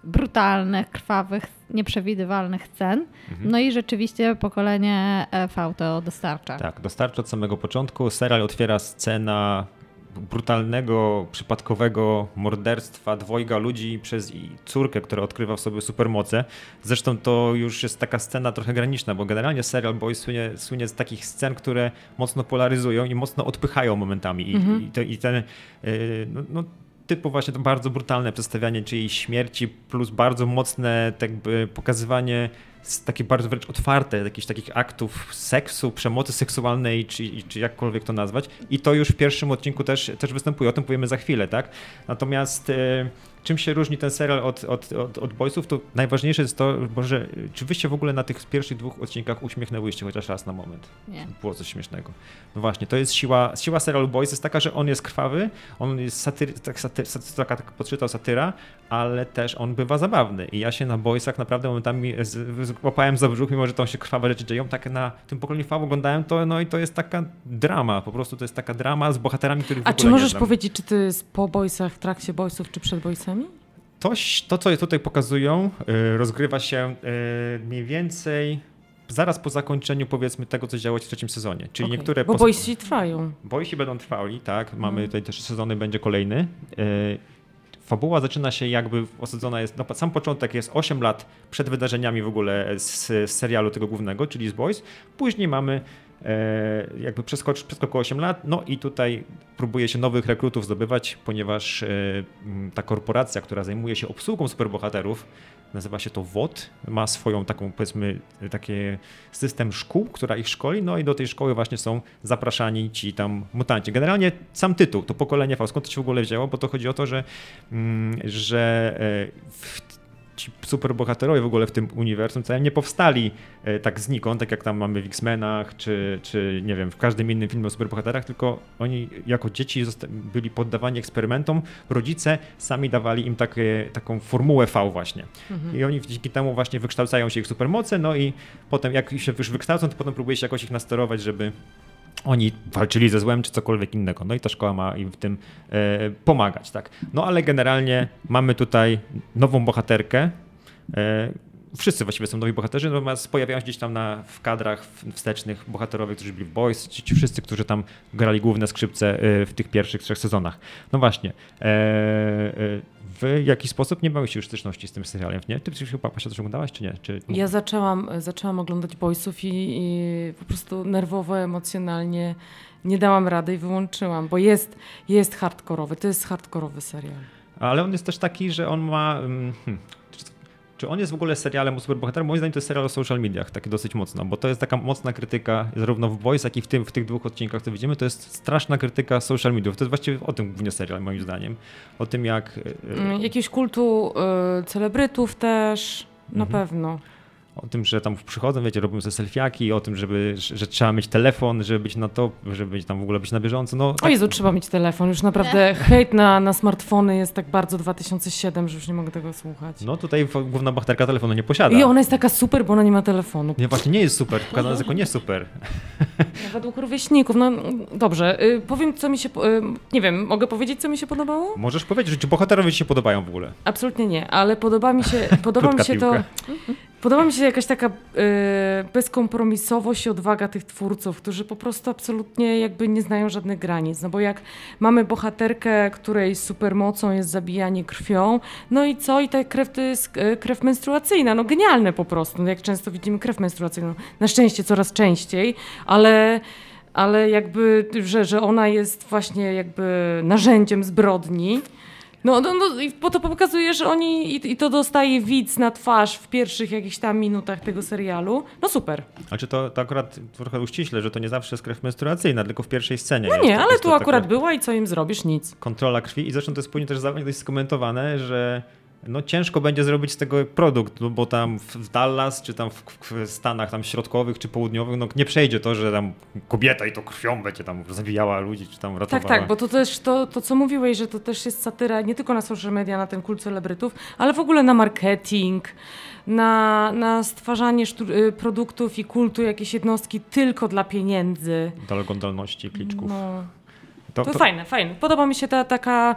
brutalnych, krwawych, nieprzewidywalnych scen. No i rzeczywiście pokolenie e, V to dostarcza. Tak, dostarcza od samego początku. Serial otwiera scena brutalnego, przypadkowego morderstwa dwojga ludzi przez córkę, która odkrywa w sobie supermoce. Zresztą to już jest taka scena trochę graniczna, bo generalnie serial Boys słynie, słynie z takich scen, które mocno polaryzują i mocno odpychają momentami. I, i, to, i ten yy, no, no, typu właśnie to bardzo brutalne przedstawianie czyjejś śmierci plus bardzo mocne tak jakby pokazywanie takie bardzo wręcz otwarte, jakichś takich aktów seksu, przemocy seksualnej, czy, czy jakkolwiek to nazwać. I to już w pierwszym odcinku też, też występuje, o tym powiemy za chwilę, tak? Natomiast e, czym się różni ten serial od, od, od, od Boysów, to najważniejsze jest to, że czy wy się w ogóle na tych pierwszych dwóch odcinkach uśmiechnęłyście chociaż raz na moment? Nie. Było coś śmiesznego. No właśnie, to jest siła, siła serialu Boys jest taka, że on jest krwawy, on jest satyry, tak, saty, saty, taka, taka podczytał satyra, ale też on bywa zabawny i ja się na Boysach naprawdę momentami złapałem za brzuch, mimo że tam się krwawe rzeczy dzieją, tak na tym pokoleniu V oglądałem to, no i to jest taka drama, po prostu to jest taka drama z bohaterami, których w A ogóle czy możesz powiedzieć, czy to jest po Boysach, w trakcie Boysów, czy przed Boysami? To, to, co tutaj pokazują, y, rozgrywa się y, mniej więcej zaraz po zakończeniu powiedzmy tego, co działo się w trzecim sezonie. Czyli Okej, niektóre... Bo Boysi trwają. Boysi będą trwali, tak. Mamy Mhm. tutaj też sezony, będzie kolejny. Y, Fabuła zaczyna się jakby osadzona jest, no sam początek jest 8 lat przed wydarzeniami w ogóle z, z serialu tego głównego, czyli z Boys. Później mamy jakby przeskocz, przeskok o 8 lat, no i tutaj próbuje się nowych rekrutów zdobywać, ponieważ e, ta korporacja, która zajmuje się obsługą superbohaterów, nazywa się to WOT, ma swoją taką powiedzmy taki system szkół, która ich szkoli, no i do tej szkoły właśnie są zapraszani ci tam mutanci. Generalnie sam tytuł, to pokolenie V, skąd to się w ogóle wzięło, bo to chodzi o to, że, mm, że e, w ci superbohaterowie w ogóle w tym uniwersum całym nie powstali e, tak znikąd, tak jak tam mamy w X-Menach, czy, czy nie wiem, w każdym innym filmie o superbohaterach, tylko oni jako dzieci byli poddawani eksperymentom, rodzice sami dawali im takie, taką formułę V właśnie. I oni dzięki temu właśnie wykształcają się ich supermoce, no i potem jak się już wykształcą, to potem próbuje się jakoś ich nastorować, żeby oni walczyli ze złem czy cokolwiek innego. No i ta szkoła ma im w tym e, pomagać, tak. No ale generalnie mamy tutaj nową bohaterkę. Wszyscy właściwie są nowi bohaterzy, natomiast pojawiają się gdzieś tam na, w kadrach wstecznych bohaterowie, którzy byli w Boys, ci, ci wszyscy, którzy tam grali główne skrzypce e, w tych pierwszych trzech sezonach. No właśnie. E, e, w jakiś sposób nie miałeś już styczności z tym serialem, nie? Ty chyba Pasia też oglądałaś, czy nie? Czy... Ja zaczęłam, zaczęłam oglądać Boysów i, i po prostu nerwowo, emocjonalnie nie dałam rady i wyłączyłam, bo jest, jest hardkorowy, to jest hardkorowy serial. Ale on jest też taki, że on ma. mm, Hmm, czy, on jest w ogóle serialem o superbohaterach? Moim zdaniem to jest serial o social mediach, taki dosyć mocno, bo to jest taka mocna krytyka zarówno w Boys, jak i w, tym, w tych dwóch odcinkach, co widzimy. To jest straszna krytyka social mediów. To jest właściwie o tym głównie serial, moim zdaniem. O tym, jak. Jakiegoś kultu y, celebrytów też, na Mhm. pewno. O tym, że tam przychodzą, wiecie, robią sobie selfiaki, o tym, żeby, że, trzeba mieć telefon, żeby być na top, żeby być tam w ogóle być na bieżąco. No, O Jezu, trzeba mieć telefon. Już naprawdę hejt na, na smartfony jest tak bardzo 2007, że już nie mogę tego słuchać. no tutaj główna bohaterka telefonu nie posiada. I ona jest taka super, bo ona nie ma telefonu. Nie, właśnie nie jest super, pokazana jest jako nie super. Według rówieśników, no dobrze. Y, powiem, co mi się. Y, nie wiem, mogę powiedzieć, co mi się podobało? Możesz powiedzieć, czy bohaterowie ci się podobają w ogóle? Absolutnie nie, ale podoba mi się, podoba mi się to. Podoba mi się jakaś taka y, bezkompromisowość i odwaga tych twórców, którzy po prostu absolutnie jakby nie znają żadnych granic. No bo jak mamy bohaterkę, której supermocą jest zabijanie krwią, no i co? I ta krew to jest y, krew menstruacyjna. No genialne po prostu. No jak często widzimy krew menstruacyjną. Na szczęście coraz częściej, ale ale jakby, że, że ona jest właśnie jakby narzędziem zbrodni. No, no, no bo to pokazuje, że oni i, i to dostaje widz na twarz w pierwszych jakichś tam minutach tego serialu. No super. A czy to, to akurat trochę uściśle, że to nie zawsze jest krew menstruacyjna, tylko w pierwszej scenie. No nie, ale jest tu akurat była i co im zrobisz? Nic. Kontrola krwi i zresztą to jest później też dość skomentowane, że no ciężko będzie zrobić z tego produkt, no bo tam w- Dallas, czy tam w, w Stanach tam środkowych, czy południowych, no nie przejdzie to, że tam kobieta i to krwią będzie tam zabijała ludzi, czy tam ratowała. Tak, tak, bo to też to, to, co mówiłeś, że to też jest satyra nie tylko na social media, na ten kult celebrytów, ale w ogóle na marketing, na, na stwarzanie y, produktów i kultu jakiejś jednostki tylko dla pieniędzy. Do oglądalności kliczków. No, to, to, to- fajne, fajne. Podoba mi się ta taka.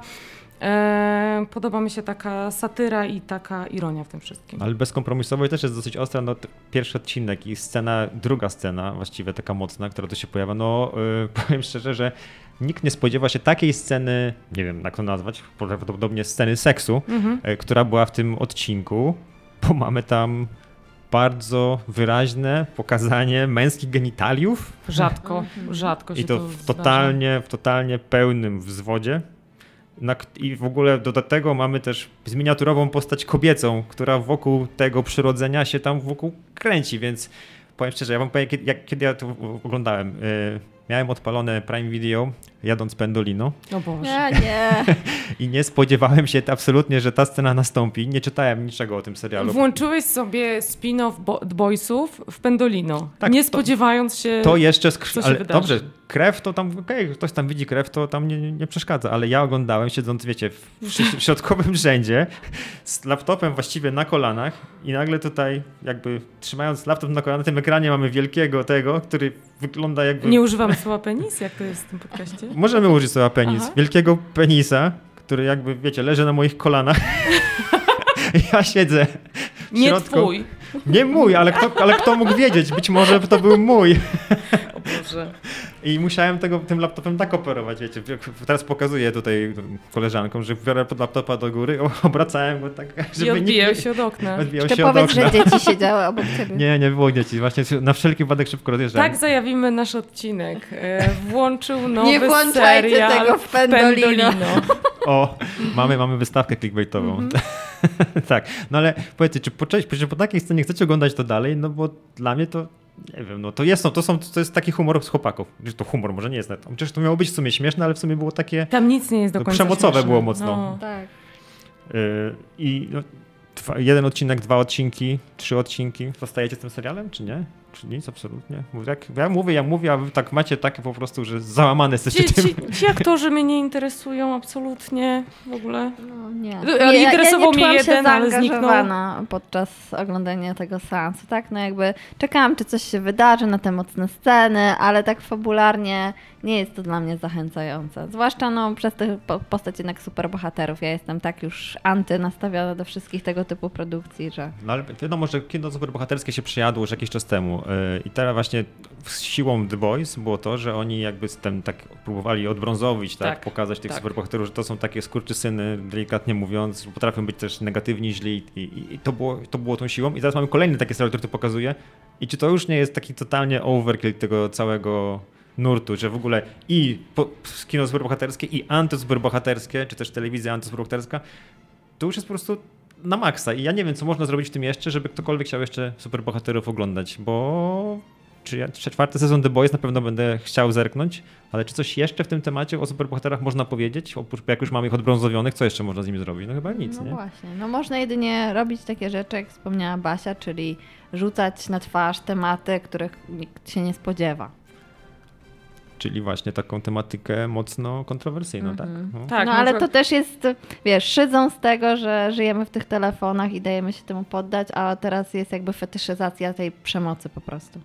E, podoba mi się taka satyra i taka ironia w tym wszystkim. Ale bezkompromisowo i też jest dosyć ostra. No, pierwszy odcinek i scena, druga scena, właściwie taka mocna, która tu się pojawia. No, yy, [laughs] powiem szczerze, że nikt nie spodziewa się takiej sceny, nie wiem jak to nazwać, prawdopodobnie sceny seksu, Mhm. yy, która była w tym odcinku, bo mamy tam bardzo wyraźne pokazanie męskich genitaliów Rzadko, rzadko się i to to w zdarza. totalnie, w totalnie pełnym wzwodzie. Na, I w ogóle do tego mamy też zminiaturową postać kobiecą, która wokół tego przyrodzenia się tam wokół kręci, więc powiem szczerze, ja wam powiem, kiedy, jak, kiedy ja to oglądałem. Yy, miałem odpalone Prime Video, jadąc Pendolino. O Boże. Ja nie. [laughs] I nie spodziewałem się absolutnie, że ta scena nastąpi. Nie czytałem niczego o tym serialu. Włączyłeś sobie spin-off Bo Boysów w Pendolino, Tak, nie to- spodziewając się... To jeszcze się ale wydarzy? dobrze, krew to tam, okej, ktoś tam widzi krew, to tam nie, nie- nie przeszkadza, ale ja oglądałem siedząc, wiecie, w, [laughs] w, środkowym rzędzie z laptopem właściwie na kolanach i nagle tutaj jakby trzymając laptop na kolanach, na tym ekranie mamy wielkiego tego, który wygląda jakby... Nie używamy słowa penis, jak to jest w tym podcaście? [laughs] Możemy użyć słowa penis. Aha. Wielkiego penisa, który jakby, wiecie, leży na moich kolanach. [laughs] ja siedzę w Nie środku. twój. Nie mój, ale kto, ale kto mógł wiedzieć? Być może to był mój. Boże. I musiałem tego, tym laptopem tak operować, wiecie. Teraz pokazuję tutaj koleżankom, że biorę pod laptopa do góry, obracałem go tak, żeby I odbijał nikt się od okna. nie odbijał się od powiedz, okna. że dzieci siedziały obok [laughs] ciebie. Nie, nie było dzieci. Właśnie na wszelki wypadek szybko rozjeżdżałem. Tak zajawimy nasz odcinek. E, Włączył [laughs] nowy Nie włączajcie serial tego w Pendolino. [laughs] O, mamy, mamy wystawkę clickbaitową. Mhm. tak, no ale powiedzcie, czy po, czy po takiej scenie chcecie oglądać to dalej? No bo dla mnie to, nie wiem, no to jest, no, to, są, to jest taki humor z chłopaków. To humor może nie jest, no, przecież to miało być w sumie śmieszne, ale w sumie było takie Tam nic nie jest do końca przemocowe śmieszne. było mocno. No. Tak. yy, i no, dwa, jeden odcinek, dwa odcinki, trzy odcinki. Zostajecie z tym serialem, czy nie? Czy nic, absolutnie? Jak, ja mówię, ja mówię, a wy tak macie takie po prostu, że załamane jesteście Ci, tym. ci, ci aktorzy mnie nie interesują absolutnie w ogóle. No, nie. Ale interesował ja nie mnie jeden, się ale zniknął. podczas oglądania tego seansu, tak? No jakby czekałam, czy coś się wydarzy na te mocne sceny, ale tak fabularnie nie jest to dla mnie zachęcające. Zwłaszcza no, przez tę po- postać jednak superbohaterów. Ja jestem tak już anty nastawiona do wszystkich tego typu produkcji, że... No ale wiadomo, że kino superbohaterskie się przejadło już jakiś czas temu yy, i teraz właśnie z siłą The Boys było to, że oni jakby z tym tak próbowali odbrązowić, tak, Tak, pokazać tych tak. superbohaterów, że to są takie skurczysyny, delikatnie mówiąc, że potrafią być też negatywni, źli i, i, i to, było, to było tą siłą i teraz mamy kolejny taki serial, który to pokazuje i czy to już nie jest taki totalnie overkill tego całego nurtu, że w ogóle i po, kino superbohaterskie i antysuperbohaterskie, czy też telewizja antysuperbohaterska, to już jest po prostu na maksa. I ja nie wiem, co można zrobić w tym jeszcze, żeby ktokolwiek chciał jeszcze superbohaterów oglądać, bo czy ja, czwarty sezon The Boys na pewno będę chciał zerknąć, ale czy coś jeszcze w tym temacie o superbohaterach można powiedzieć? Oprócz, jak już mamy ich odbrązowionych, co jeszcze można z nimi zrobić? No chyba nic, no nie? właśnie. No można jedynie robić takie rzeczy, jak wspomniała Basia, czyli rzucać na twarz tematy, których nikt się nie spodziewa. Czyli właśnie taką tematykę mocno kontrowersyjną, tak? No. Tak, no ale to też jest, wiesz, szydzą z tego, że żyjemy w tych telefonach i dajemy się temu poddać, a teraz jest jakby fetyszyzacja tej przemocy po prostu.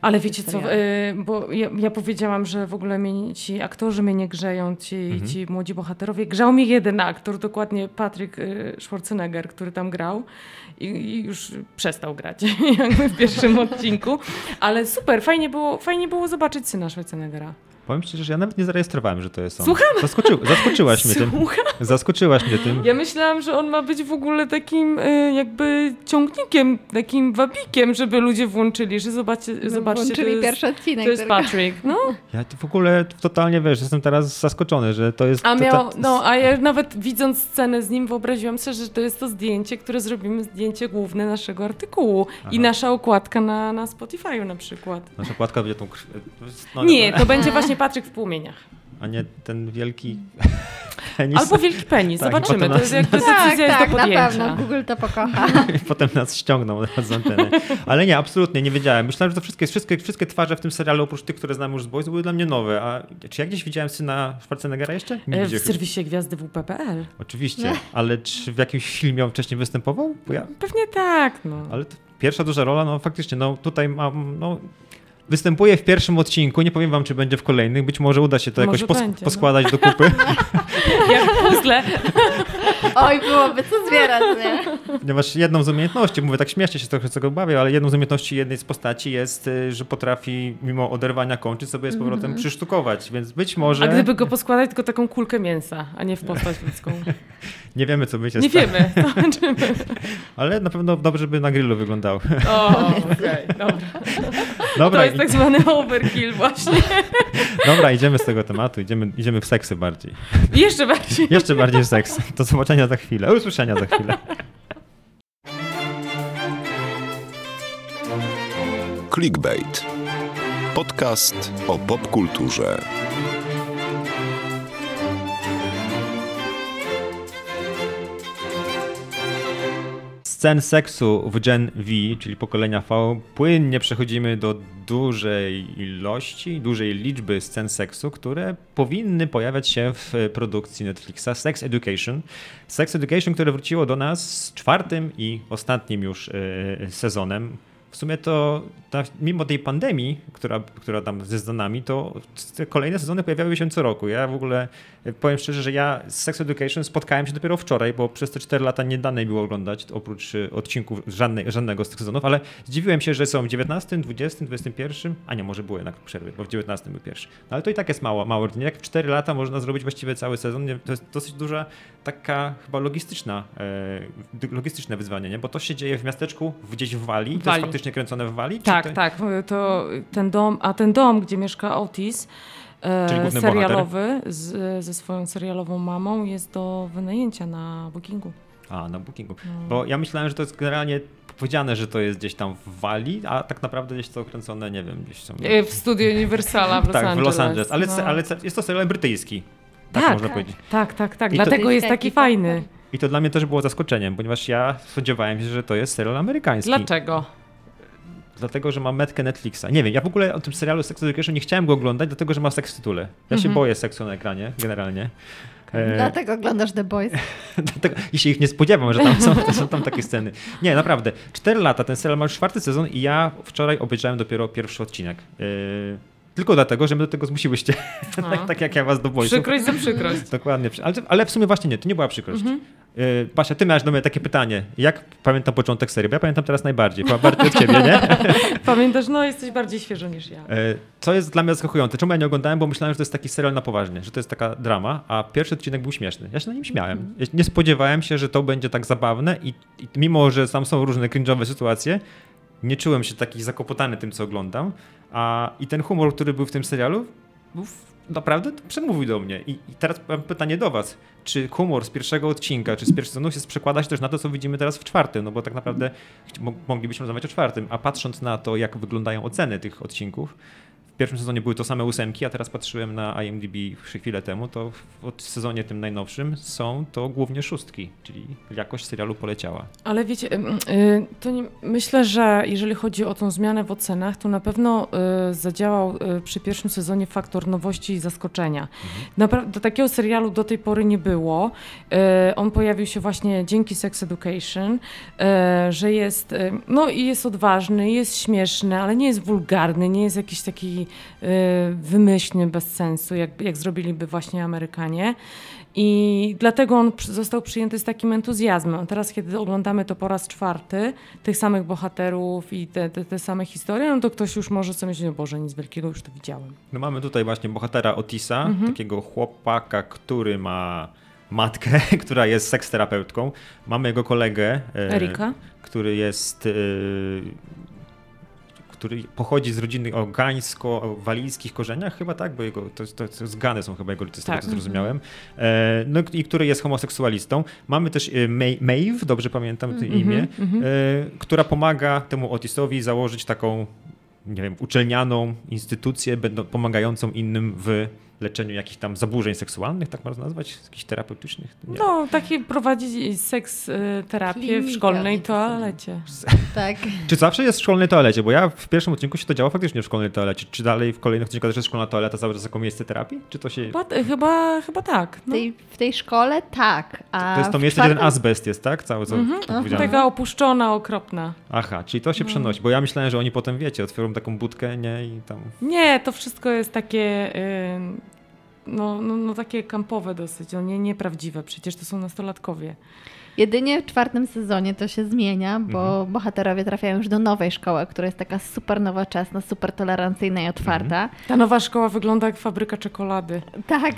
Ale wiecie co, y, bo ja, ja powiedziałam, że w ogóle mnie, ci aktorzy mnie nie grzeją, ci, Mhm. ci młodzi bohaterowie. Grzał mnie jeden aktor, dokładnie Patryk y, Schwarzenegger, który tam grał i, i już przestał grać [laughs] jakby w pierwszym [laughs] odcinku. Ale super, fajnie było, fajnie było zobaczyć syna Schwarzeneggera. Powiem szczerze, że ja nawet nie zarejestrowałem, że to jest on. Słucham? Zaskoczy, zaskoczyłaś mnie tym. Słucham? Zaskoczyłaś mnie tym. Ja myślałam, że on ma być w ogóle takim y, jakby ciągnikiem, takim wabikiem, żeby ludzie włączyli, że zobaczcie, zobaczcie to Włączyli jest, pierwszy odcinek. to jest tylko. Patrick. No. Ja w ogóle totalnie, wiesz, jestem teraz zaskoczony, że to jest... A to, miał, to, no, a ja nawet widząc scenę z nim wyobraziłam sobie, że to jest to zdjęcie, które zrobimy, zdjęcie główne naszego artykułu i Aha. nasza okładka na, na Spotify'u na przykład. Nasza płatka będzie tą krw... no, Nie, no, to będzie właśnie Patryk w płomieniach. A nie ten wielki [laughs] penis. Albo wielki penis, Tak, zobaczymy. To jest jakby Tak, decyzja jest tak, do na podjęcia. pewno. Google to pokocha. I [laughs] potem nas ściągną z anteny. Ale nie, absolutnie nie wiedziałem. Myślałem, że to wszystkie, wszystkie, wszystkie twarze w tym serialu, oprócz tych, które znam już z Boys, były dla mnie nowe. A czy ja gdzieś widziałem syna Schwarzeneggera jeszcze? Nie E, W serwisie Gwiazdy WP.pl. Oczywiście, ale czy w jakimś filmie on wcześniej występował? Bo ja, Pewnie tak, no. ale to pierwsza duża rola, no faktycznie, no tutaj mam, no występuje w pierwszym odcinku, nie powiem wam, czy będzie w kolejnych, być może uda się to Może jakoś pos- będzie, no. poskładać do kupy. [laughs] Jak puzzle. [laughs] Oj, byłoby co zbierać, nie? Ponieważ jedną z umiejętności, mówię tak śmiesznie się trochę z tego bawię, ale jedną z umiejętności jednej z postaci jest, y, że potrafi mimo oderwania kończy sobie z powrotem przysztukować, więc być może... A gdyby go poskładać, tylko taką kulkę mięsa, a nie w postać ludzką. [laughs] Nie wiemy, co by się Nie stało, wiemy. [laughs] Zobaczymy. [laughs] ale na pewno dobrze by na grillu wyglądał. O, [laughs] okej, dobra. Dobra, To jest tak zwany overkill właśnie. dobra, idziemy z tego tematu, idziemy, idziemy w seksy bardziej. Jeszcze bardziej. Jeszcze bardziej w seks. Do zobaczenia za chwilę, usłyszenia za chwilę. Clickbait. Podcast o popkulturze. Scen seksu w Gen V, czyli pokolenia V, płynnie przechodzimy do dużej ilości, dużej liczby scen seksu, które powinny pojawiać się w produkcji Netflixa. Sex Education. Sex Education, które wróciło do nas z czwartym i ostatnim już e, sezonem. W sumie to ta, mimo tej pandemii, która, która tam jest za nami, to kolejne sezony pojawiały się co roku. Ja w ogóle powiem szczerze, że ja z Sex Education spotkałem się dopiero wczoraj, bo przez te 4 lata nie dane mi było oglądać oprócz e, odcinków żadnej, żadnego z tych sezonów, ale zdziwiłem się, że są w 19, 20, 21, a nie, może było jednak przerwy, bo w 19 był pierwszy. No, ale to i tak jest mało, mało. Jak w 4 lata można zrobić właściwie cały sezon, to jest dosyć duża taka chyba logistyczna, e, logistyczne wyzwanie, nie? bo to się dzieje w miasteczku, gdzieś w Walii, to jest Walii. Faktycznie kręcone w Walii? Tak, to... tak. To ten dom, a ten dom, gdzie mieszka Otis, Czyli e, serialowy, z, ze swoją serialową mamą, jest do wynajęcia na bookingu. A, na bookingu. No. Bo ja myślałem, że to jest generalnie powiedziane, że to jest gdzieś tam w Walii, a tak naprawdę gdzieś to kręcone, nie wiem, gdzieś są... E, W studiu Universala w [laughs] Los tak, Angeles. w Los Angeles. Ale, no. ale jest to serial brytyjski. Tak, Tak, można tak. powiedzieć. Tak, tak, tak. I to- Dlatego jest taki fajny. I to dla mnie też było zaskoczeniem, ponieważ ja spodziewałem się, że to jest serial amerykański. Dlaczego? Dlatego, że ma metkę Netflixa. Nie wiem, ja w ogóle o tym serialu Sex Education nie chciałem go oglądać, dlatego, że ma seks w tytule. Ja się Mhm. boję seksu na ekranie, generalnie. E, Dlatego oglądasz The Boys. [laughs] Dlatego, I się ich nie spodziewam, że tam są, są tam takie sceny. Nie, naprawdę. Cztery lata, ten serial ma już czwarty sezon i ja wczoraj obejrzałem dopiero pierwszy odcinek. Yy, tylko dlatego, że mnie do tego zmusiłyście. [laughs] Tak, tak jak ja was do boju. Przykrość za przykrość. Dokładnie. Ale, ale w sumie właśnie nie, to nie była przykrość. Mhm. Yy, Basia, ty miałaś do mnie takie pytanie. Jak pamiętam początek serii? Bo ja pamiętam teraz najbardziej. Bardziej od ciebie, nie? [laughs] Pamiętasz, no jesteś bardziej świeżo niż ja. E, Co jest dla mnie zaskakujące? Czemu ja nie oglądałem? Bo myślałem, że to jest taki serial na poważnie, że to jest taka drama, a pierwszy odcinek był śmieszny. Ja się na nim śmiałem. Ja Nie spodziewałem się, że to będzie tak zabawne i, i mimo, że tam są różne cringe'owe sytuacje, nie czułem się taki zakopotany tym, co oglądam. A, I ten humor, który był w tym serialu, był naprawdę przemówił do mnie. I, I teraz mam pytanie do was. Czy humor z pierwszego odcinka, czy z pierwszego sezonu się przekłada się też na to, co widzimy teraz w czwartym? No bo tak naprawdę moglibyśmy rozmawiać o czwartym, a patrząc na to, jak wyglądają oceny tych odcinków, w pierwszym sezonie były to same ósemki, a teraz patrzyłem na IMDb chwilę temu, to w sezonie tym najnowszym są to głównie szóstki, czyli jakość serialu poleciała. Ale wiecie, y, to nie, myślę, że jeżeli chodzi o tą zmianę w ocenach, to na pewno y, zadziałał y, przy pierwszym sezonie faktor nowości i zaskoczenia. Napra- do takiego serialu do tej pory nie było. On pojawił się właśnie dzięki Sex Education, że jest, no i jest odważny, jest śmieszny, ale nie jest wulgarny, nie jest jakiś taki y, wymyślny, bez sensu, jak, jak zrobiliby właśnie Amerykanie. I dlatego on został przyjęty z takim entuzjazmem. A teraz, kiedy oglądamy to po raz czwarty, tych samych bohaterów i te, te, te same historie, no to ktoś już może sobie myśleć, "O Boże, nic wielkiego, już to widziałem. No mamy tutaj właśnie bohatera Otisa, Mhm. takiego chłopaka, który ma matkę, [laughs] która jest seksterapeutką. Mamy jego kolegę, e, Erika? który jest. Który pochodzi z rodziny o gańsko-walijskich korzeniach, chyba tak, bo jego, to, to, to z Gany są chyba jego rodzice, z tego Tak. co zrozumiałem. E, no i który jest homoseksualistą. Mamy też e, May, Maeve, dobrze pamiętam to Mhm, imię, mhm. e, która pomaga temu Otisowi założyć taką, nie wiem, uczelnianą instytucję będą, pomagającą innym w leczeniu jakichś tam zaburzeń seksualnych, tak można nazwać, jakichś terapeutycznych. Nie. No, taki prowadzi seks y, terapię w szkolnej toalecie. Tak. [laughs] Czy zawsze jest w szkolnej toalecie? Bo ja w pierwszym odcinku się to działo faktycznie w szkolnej toalecie. Czy dalej w kolejnych odcinkach też jest szkolna toaleta cały czas jako miejsce terapii? Czy to się... Chyba, chyba, chyba tak. W No. tej, w tej szkole tak. A To jest to w miejsce, gdzie ten czwartym- azbest jest, tak? Cały, co Mhm. Taka opuszczona, okropna. Aha, czyli to No. się przenosi. Bo ja myślałem, że oni potem, wiecie, otworzą taką budkę, nie? I tam... Nie, to wszystko jest takie. y, no, no, no takie kampowe dosyć, no nie, nieprawdziwe, przecież to są nastolatkowie. Jedynie w czwartym sezonie to się zmienia, bo Mhm. bohaterowie trafiają już do nowej szkoły, która jest taka super nowoczesna, super tolerancyjna i otwarta. Mhm. Ta nowa szkoła wygląda jak fabryka czekolady. Tak,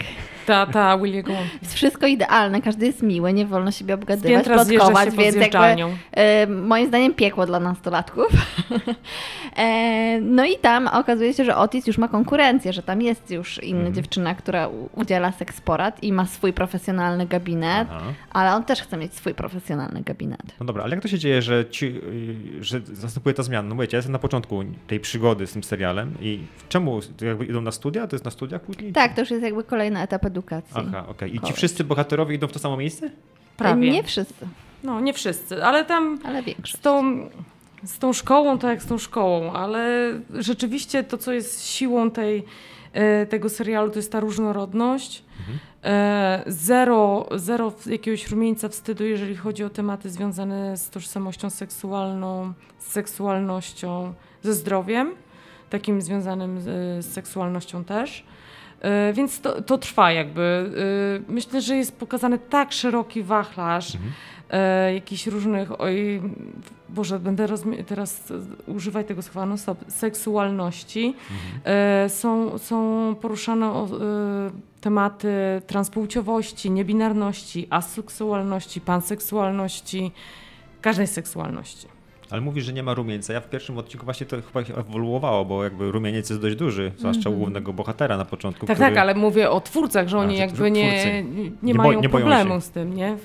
Ta, ta Williego. jest wszystko idealne, każdy jest miły, nie wolno siebie obgadywać, plotkować, się pod więc jakby. E, moim zdaniem piekło dla nastolatków. [laughs] e, no i tam okazuje się, że Otis już ma konkurencję, że tam jest już inna Mhm. dziewczyna, która udziela seksporad i ma swój profesjonalny gabinet, Aha. ale on też chce mieć swój profesjonalny gabinet. No dobra, ale jak to się dzieje, że, ci, y, że następuje ta zmiana? No wiecie, ja jestem na początku tej przygody z tym serialem i czemu jakby idą na studia? To jest na studiach później? Tak, to już jest jakby kolejny etap edukacji. Aha, okej. I ci wszyscy bohaterowie idą w to samo miejsce? Prawie. Nie wszyscy, No, nie wszyscy, ale tam ale z większość. tą, z tą szkołą to jak z tą szkołą, ale rzeczywiście to, co jest siłą tej, e, tego serialu, to jest ta różnorodność. E, Zero, zero jakiegoś rumieńca wstydu, jeżeli chodzi o tematy związane z tożsamością seksualną, z seksualnością, ze zdrowiem, takim związanym z, seksualnością też. E, Więc to, to trwa jakby. E, Myślę, że jest pokazany tak szeroki wachlarz e, jakichś różnych, oj, Boże, będę teraz e, używać tego słowa, no stop, seksualności. E, Są, są poruszane o, e, tematy transpłciowości, niebinarności, aseksualności, panseksualności, każdej seksualności. Ale mówisz, że nie ma rumieńca. Ja w pierwszym odcinku właśnie to chyba ewoluowało, bo jakby rumieniec jest dość duży, zwłaszcza u głównego bohatera na początku. Tak, który... tak, ale mówię o twórcach, że oni że jakby nie, nie, nie mają nie problemu się. z tym, nie?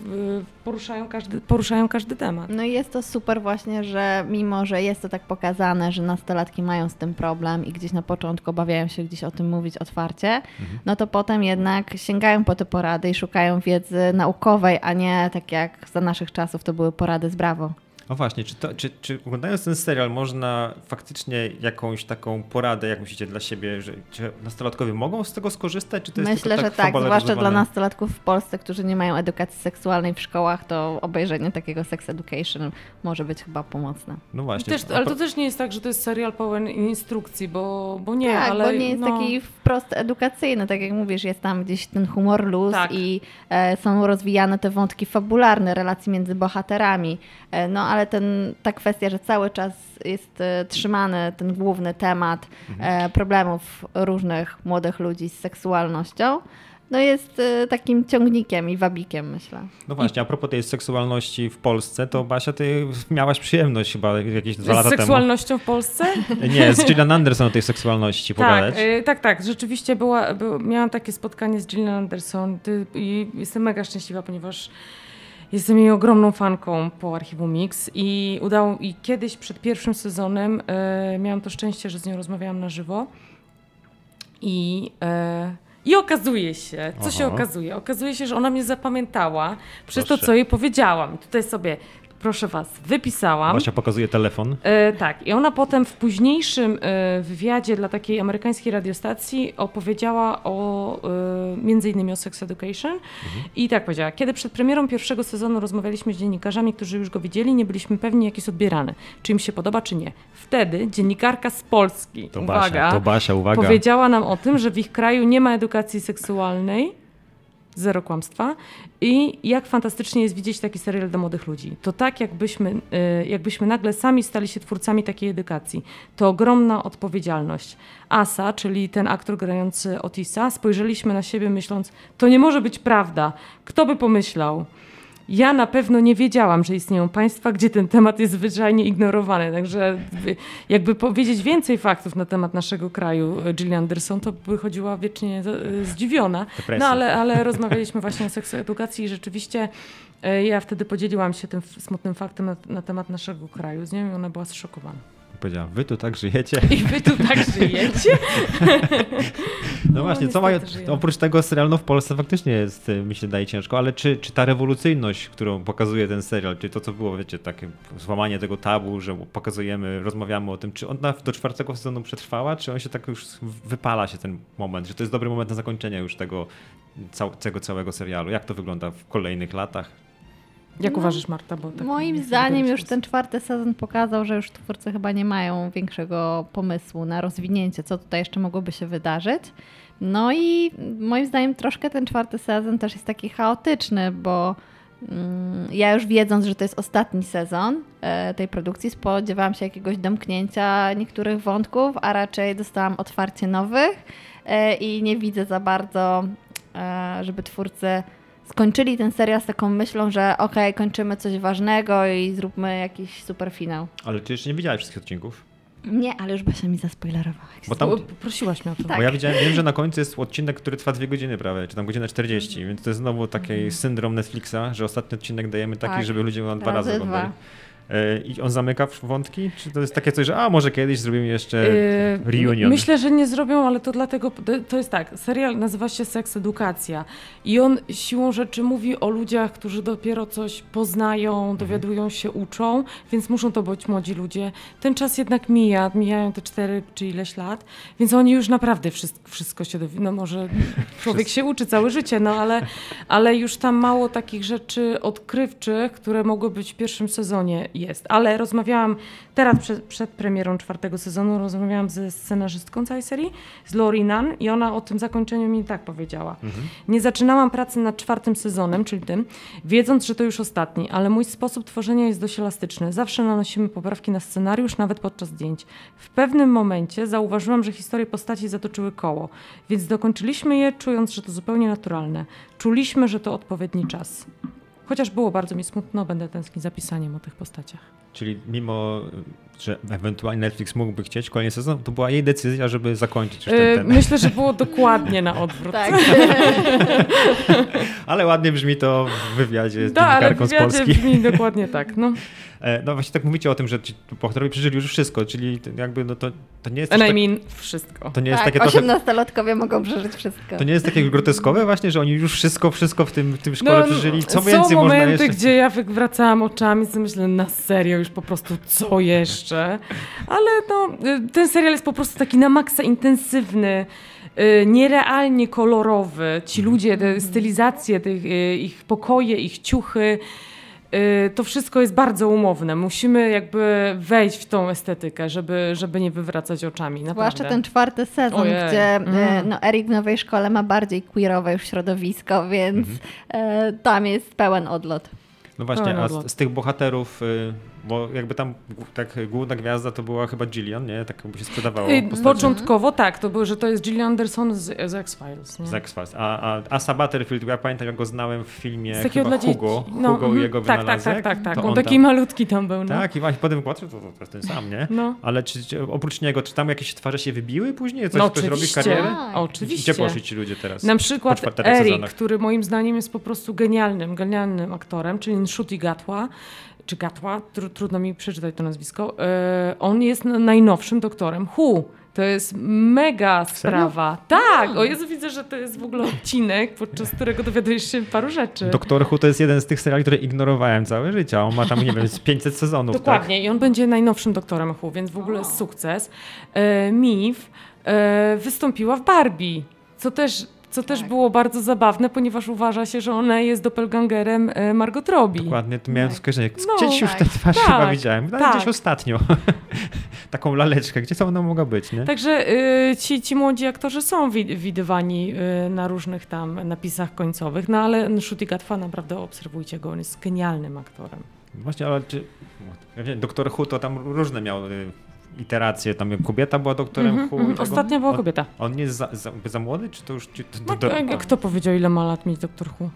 Poruszają każdy, poruszają każdy temat. No i jest to super właśnie, że mimo, że jest to tak pokazane, że nastolatki mają z tym problem i gdzieś na początku obawiają się gdzieś o tym mówić otwarcie, no to potem jednak sięgają po te porady i szukają wiedzy naukowej, a nie tak jak za naszych czasów to były porady z Brawo. No właśnie, czy, to, czy, czy oglądając ten serial można faktycznie jakąś taką poradę, jak myślicie, dla siebie, że czy nastolatkowie mogą z tego skorzystać? Czy to jest Myślę, tylko że tak, tak, zwłaszcza dla nastolatków w Polsce, którzy nie mają edukacji seksualnej w szkołach, to obejrzenie takiego sex education może być chyba pomocne. No właśnie. Też, ale to też nie jest tak, że to jest serial pełen instrukcji, bo, bo nie, tak, ale bo nie jest no, taki wprost edukacyjny, tak jak mówisz, jest tam gdzieś ten humor luz Tak. i e, są rozwijane te wątki fabularne, relacji między bohaterami. E, no ale ten, ta kwestia, że cały czas jest e, trzymany ten główny temat Mhm. e, problemów różnych młodych ludzi z seksualnością, no jest e, takim ciągnikiem i wabikiem, myślę. No właśnie, a propos tej seksualności w Polsce, to Basia, ty miałaś przyjemność chyba jakieś dwa z lata seksualnością w Polsce? temu. [laughs] Nie, z Gillian Anderson o tej seksualności tak, pogadać. y, tak, tak. Rzeczywiście była, by, miałam takie spotkanie z Gillian Anderson ty, i jestem mega szczęśliwa, ponieważ jestem jej ogromną fanką po archiwum Mix i udało i kiedyś przed pierwszym sezonem y, miałam to szczęście, że z nią rozmawiałam na żywo i y, i okazuje się, co się Aha. okazuje? Okazuje się, że ona mnie zapamiętała przez Proszę. to, co jej powiedziałam. Tutaj sobie, proszę was, wypisałam. Basia pokazuje telefon. E, tak, i ona potem w późniejszym e, wywiadzie dla takiej amerykańskiej radiostacji opowiedziała o e, między innymi o Sex Education i tak powiedziała, kiedy przed premierą pierwszego sezonu rozmawialiśmy z dziennikarzami, którzy już go widzieli, nie byliśmy pewni jak jest odbierany, czy im się podoba, czy nie. Wtedy dziennikarka z Polski, To uwaga, Basia, to Basia, uwaga. powiedziała nam o tym, że w ich kraju nie ma edukacji seksualnej, zero kłamstwa i jak fantastycznie jest widzieć taki serial dla młodych ludzi. To tak, jakbyśmy, y, jakbyśmy nagle sami stali się twórcami takiej edukacji. To ogromna odpowiedzialność. Asa, czyli ten aktor grający Otisa, spojrzeliśmy na siebie myśląc, to nie może być prawda. Kto by pomyślał? Ja na pewno nie wiedziałam, że istnieją państwa, gdzie ten temat jest zwyczajnie ignorowany. Także jakby powiedzieć więcej faktów na temat naszego kraju e, Gillian Anderson, to by chodziła wiecznie z- zdziwiona. No ale, ale rozmawialiśmy właśnie o seksuedukacji i rzeczywiście e, ja wtedy podzieliłam się tym smutnym faktem na, na temat naszego kraju z nią i ona była zszokowana. Powiedziała, wy tu tak żyjecie? I wy tu tak [laughs] żyjecie? No właśnie, co mają, żyjemy. oprócz tego serialu no w Polsce faktycznie jest, y, mi się daje ciężko, ale czy, czy ta rewolucyjność, którą pokazuje ten serial, czy to co było, wiecie, takie złamanie tego tabu, że pokazujemy, rozmawiamy o tym, czy ona do czwartego sezonu przetrwała, czy on się tak już wypala się ten moment, że to jest dobry moment na zakończenie już tego, cał, tego całego serialu. Jak to wygląda w kolejnych latach? Jak No, uważasz, Marta? Bo tak Moim zdaniem już ten czwarty sezon pokazał, że już twórcy chyba nie mają większego pomysłu na rozwinięcie, co tutaj jeszcze mogłoby się wydarzyć. No i moim zdaniem troszkę ten czwarty sezon też jest taki chaotyczny, bo mm, ja już wiedząc, że to jest ostatni sezon e, tej produkcji, spodziewałam się jakiegoś domknięcia niektórych wątków, a raczej dostałam otwarcie nowych e, i nie widzę za bardzo, e, żeby twórcy skończyli ten serial z taką myślą, że okej, okay, kończymy coś ważnego i zróbmy jakiś super finał. Ale ty jeszcze nie widziałeś wszystkich odcinków? Nie, ale już Basia mi zaspoilerowała. Bo tam... Prosiłaś mnie o to. Tak. Bo ja widziałem, wiem, że na końcu jest odcinek, który trwa dwie godziny prawie, czy tam godzinę 40, mm. więc to jest znowu taki mm. syndrom Netflixa, że ostatni odcinek dajemy taki, tak. żeby ludzie go dwa razy oglądali. E, I on zamyka wątki? Czy to jest takie coś, że a może kiedyś zrobimy jeszcze yy, reunion? Myślę, że nie zrobią, ale to dlatego, to jest tak, serial nazywa się Seks Edukacja i on siłą rzeczy mówi o ludziach, którzy dopiero coś poznają, mhm. dowiadują się, uczą, więc muszą to być młodzi ludzie. Ten czas jednak mija, mijają te cztery czy ileś lat, więc oni już naprawdę wszystko, wszystko się dowiedzą. No może człowiek się uczy całe życie, no ale, ale już tam mało takich rzeczy odkrywczych, które mogły być w pierwszym sezonie jest. Ale rozmawiałam teraz przed, przed, premierą czwartego sezonu, rozmawiałam ze scenarzystką całej serii, z Lori Nunn i ona o tym zakończeniu mi tak powiedziała. Mhm. Nie zaczynałam pracy nad czwartym sezonem, czyli tym, wiedząc, że to już ostatni, ale mój sposób tworzenia jest dość elastyczny. Zawsze nanosimy poprawki na scenariusz, nawet podczas zdjęć. W pewnym momencie zauważyłam, że historie postaci zatoczyły koło, więc dokończyliśmy je, czując, że to zupełnie naturalne. Czuliśmy, że to odpowiedni czas. Chociaż było bardzo mi smutno, będę tęsknić za pisaniem o tych postaciach. Czyli mimo, że ewentualnie Netflix mógłby chcieć kolejny sezon, to była jej decyzja, żeby zakończyć już ten, yy, ten. Myślę, że było dokładnie na odwrót. tak. [laughs] ale ładnie brzmi to w wywiadzie z da, dziennikarką z Polski. brzmi dokładnie tak. No. [laughs] E, no właśnie tak mówicie o tym, że ci bohaterowie przeżyli już wszystko, czyli jakby no to, to nie jest... And I mean wszystko. To nie jest tak, takie 18-latkowie mogą przeżyć wszystko. To nie jest takie groteskowe właśnie, że oni już wszystko, wszystko w tym, w tym szkole no, przeżyli, co więcej można momenty, jeszcze... gdzie ja wracałam oczami i myślę, na serio już po prostu co jeszcze? Ale no, ten serial jest po prostu taki na maksa intensywny y, nierealnie kolorowy. Ci ludzie, te stylizacje, tych, y, ich pokoje, ich ciuchy, Y, to wszystko jest bardzo umowne. Musimy jakby wejść w tą estetykę, żeby, żeby nie wywracać oczami. Naprawdę. Zwłaszcza ten czwarty sezon, Ojej. gdzie mm. no, Erik w nowej szkole ma bardziej queerowe już środowisko, więc mm. tam jest pełen odlot. No właśnie, a z, z tych bohaterów bo jakby tam tak główna gwiazda to była chyba Gillian, nie? Tak jakby się sprzedawało. Początkowo tak, to było, że to jest Gillian Anderson z, z X-Files. Z X-Files. A, a Asa Butterfield, ja pamiętam jak go znałem w filmie z chyba Hugo, no, Hugo i mhm. jego tak, tak, tak, tak, tak. On, on taki tam, malutki tam był. No. Tak, i właśnie potem patrzę, to, to, jest ten sam, nie? No. Ale czy, czy, oprócz niego, czy tam jakieś twarze się wybiły później? Coś, no, ktoś robi karierę? Tak. Oczywiście. Gdzie poszli ci ludzie teraz? Na przykład Eric, który moim zdaniem jest po prostu genialnym, genialnym aktorem, czyli Nshuti Gatwa czy Gatwa, tr trudno mi przeczytać to nazwisko, yy, on jest najnowszym doktorem Hu. To jest mega sprawa. Tak, o Jezu, widzę, że to jest w ogóle odcinek, podczas [laughs] którego dowiadujesz się paru rzeczy. Doktor Hu to jest jeden z tych seriali, które ignorowałem całe życie. On ma tam, nie wiem, [laughs] 500 sezonów. Tak? Dokładnie tak? i on będzie najnowszym doktorem Hu, więc w ogóle jest sukces. E, Mif e, wystąpiła w Barbie, co też co też tak. było bardzo zabawne, ponieważ uważa się, że ona jest doppelgangerem e, Margot Robbie. Dokładnie, to miałem tak. skojarzenie. No, gdzieś już tak. tę twarz tak. chyba widziałem. Tak. Gdzieś ostatnio. [laughs] Taką laleczkę. Gdzie to ona mogła być, nie? Także y, ci, ci młodzi aktorzy są wi widywani y, na różnych tam napisach końcowych, no ale Nshoti Gatwa naprawdę obserwujcie go, on jest genialnym aktorem. Właśnie, ale czy... Doktor Hu to tam różne miał iteracje, tam kobieta była doktorem mm -hmm, Ostatnia była kobieta. On, on nie jest za, za, za, młody, czy to już... Czy to, to, to, no, kto powiedział, ile ma lat mieć doktor Hu?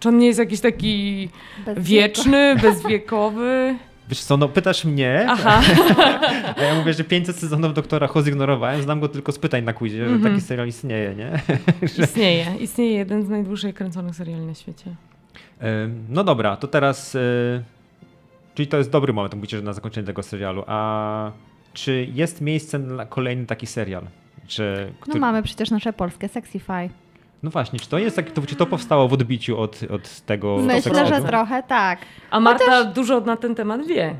Czy on nie jest jakiś taki wieczny, bezwiekowy? [laughs] Wiesz co, no pytasz mnie, Aha. [laughs] a ja mówię, że 500 sezonów doktora Ho zignorowałem, znam go tylko z pytań na quizie, mm -hmm. że mhm. taki serial istnieje, nie? [laughs] Istnieje, istnieje jeden z najdłużej kręconych seriali na świecie. No dobra, to teraz, e, czyli to jest dobry moment, mówicie, że na zakończenie tego serialu, a czy jest miejsce na kolejny taki serial? Czy, no który... No mamy przecież nasze polskie Sexify. No właśnie, czy to jest tak, to, czy to powstało w odbiciu od, od tego Myślę, że trochę tak. A Marta Chociaż... dużo na ten temat wie.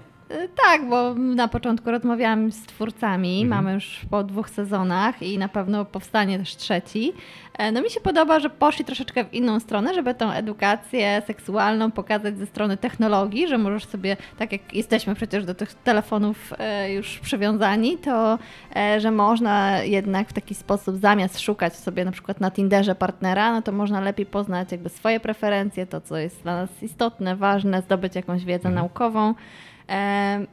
Tak, bo na początku rozmawiałam z twórcami, Mhm. mamy już po dwóch sezonach i na pewno powstanie też trzeci. E, No mi się podoba, że poszli troszeczkę w inną stronę, żeby tą edukację seksualną pokazać ze strony technologii, że możesz sobie, tak jak jesteśmy przecież do tych telefonów e, już przywiązani, to e, że można jednak w taki sposób zamiast szukać sobie na przykład na Tinderze partnera, no to można lepiej poznać jakby swoje preferencje, to co jest dla nas istotne, ważne, zdobyć jakąś wiedzę Mhm. naukową.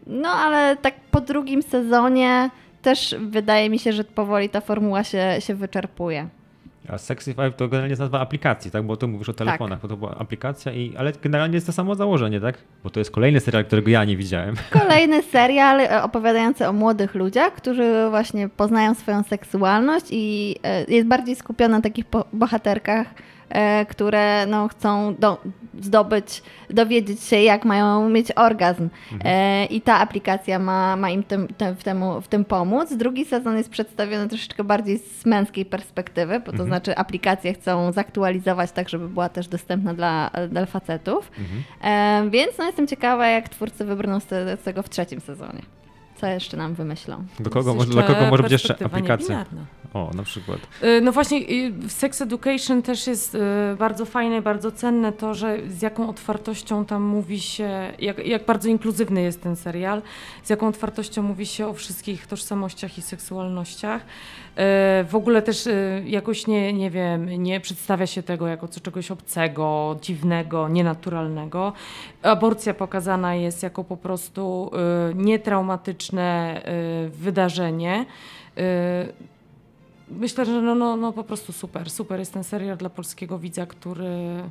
No ale tak po drugim sezonie też wydaje mi się, że powoli ta formuła się, się wyczerpuje. A Sexy Five to generalnie jest nazwa aplikacji, tak? Bo tu mówisz o telefonach, bo to była aplikacja, i, ale generalnie jest to samo założenie, tak? Bo to jest kolejny serial, którego ja nie widziałem. [laughs] Kolejny serial e, opowiadający o młodych ludziach, którzy właśnie poznają swoją seksualność i e, jest bardziej skupiony na takich bohaterkach, które no, chcą do, zdobyć, dowiedzieć się, jak mają mieć orgazm. E, I ta aplikacja ma, ma im tym, tym, w, temu, w tym pomóc. Drugi sezon jest przedstawiony troszeczkę bardziej z męskiej perspektywy, bo to znaczy aplikacje chcą zaktualizować tak, żeby była też dostępna dla, dla facetów. E, więc no, jestem ciekawa, jak twórcy wybrną z, te, z tego w trzecim sezonie. Co jeszcze nam wymyślą? Do kogo, może, dla jeszcze kogo może być jeszcze aplikacja? niebinarna. O, na przykład. Y, No właśnie Sex Education też jest y, bardzo fajne, bardzo cenne to, że z jaką otwartością tam mówi się, jak, jak bardzo inkluzywny jest ten serial, z jaką otwartością mówi się o wszystkich tożsamościach i seksualnościach. Y, W ogóle też jakoś nie, nie wiem, nie przedstawia się tego jako czegoś obcego, dziwnego, nienaturalnego. Aborcja pokazana jest jako po prostu nietraumatyczne wydarzenie. Myślę, że no, no, no po prostu super. Super jest ten serial dla polskiego widza, który,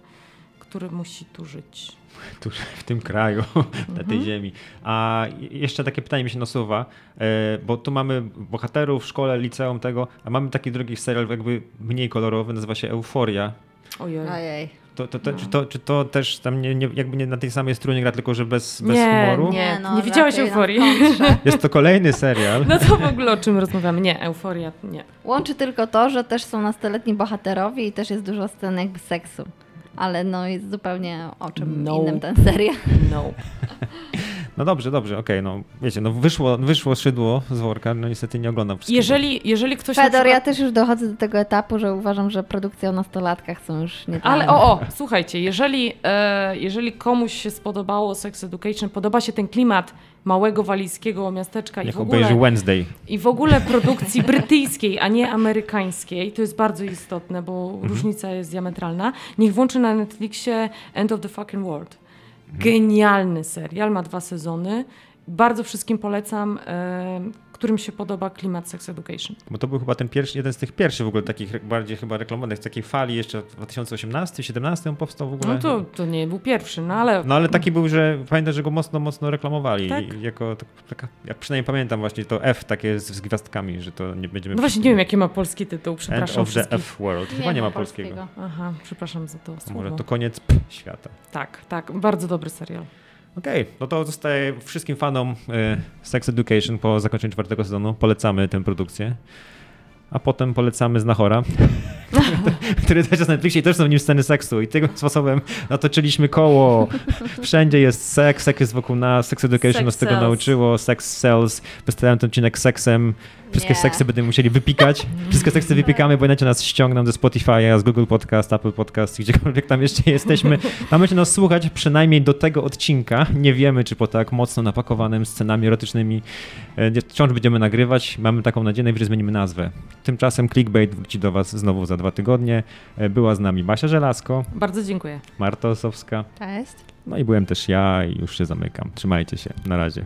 który musi tu żyć. [laughs] tu w tym kraju, [laughs] na tej ziemi. A jeszcze takie pytanie mi się nasuwa, e, bo tu mamy bohaterów w szkole, liceum tego, a mamy taki drugi serial jakby mniej kolorowy, nazywa się Euforia. Ojej. Ojej. To, to, to, czy, to, czy to też tam nie, nie, jakby nie na tej samej strunie gra, tylko że bez, bez Nie, humoru? nie. Nie widziałeś Euforii? [laughs] Jest to kolejny serial. No to w ogóle o czym rozmawiamy? Nie, euforia nie. Łączy tylko to, że też są nastoletni bohaterowie i też jest dużo scen jakby seksu. Ale no jest zupełnie o czym No. innym ten serial. No. [laughs] No dobrze, dobrze, okej, no wiecie, no wyszło, wyszło szydło z worka, no niestety nie oglądam wszystkiego. Jeżeli, jeżeli ktoś Fedor, ja przykład... też już dochodzę do tego etapu, że uważam, że produkcje o nastolatkach są już nie Ale o, o, słuchajcie, jeżeli, e, jeżeli komuś się spodobało Sex Education, podoba się ten klimat małego walijskiego miasteczka i w ogóle... Wednesday. I w ogóle produkcji brytyjskiej, a nie amerykańskiej, to jest bardzo istotne, bo Mhm. różnica jest diametralna. Niech włączy na Netflixie End of the Fucking World. Genialny serial, ma dwa sezony. Bardzo wszystkim polecam, którym się podoba klimat Sex Education. Bo to był chyba ten pierwszy, jeden z tych pierwszych w ogóle takich bardziej chyba reklamowanych, z takiej fali jeszcze w 2018-2017 on powstał w ogóle. No to, to nie był pierwszy, no ale No ale taki był, że pamiętam, że go mocno, mocno reklamowali. Tak? Jako, tak, taka, jak przynajmniej pamiętam właśnie to F takie z, z gwiazdkami, że to nie będziemy... no właśnie nie wiem, jaki ma polski tytuł, End przepraszam of the. F World. Chyba nie ma polskiego. Aha, przepraszam za to słowo. Może to koniec p- świata. Tak, tak, bardzo dobry serial. Okej, no to zostaje wszystkim fanom e, Sex Education po zakończeniu czwartego sezonu. Polecamy tę produkcję. A potem polecamy Znachora, [laughs] który też jest na Netflixie i też są w nim sceny seksu. I tym sposobem natoczyliśmy koło. Wszędzie jest seks, seks jest wokół nas, Sex Education Sex nas tego nauczyło, sex sells. Wystawiam ten odcinek seksem. Wszystkie Nie. seksy będziemy musieli wypikać. Wszystkie seksy wypikamy, bo inaczej nas ściągną ze Spotify'a, z Google Podcast, Apple Podcast, gdziekolwiek tam jeszcze jesteśmy. Tam będzie nas słuchać przynajmniej do tego odcinka. Nie wiemy, czy po tak mocno napakowanym scenami erotycznymi e, wciąż będziemy nagrywać. Mamy taką nadzieję, najwyżej zmienimy nazwę. Tymczasem Clickbait wróci do Was znowu za dwa tygodnie. E, Była z nami Basia Żelazko, Bardzo dziękuję. Marta Osowska, Cześć. no i byłem też ja i już się zamykam. Trzymajcie się. Na razie.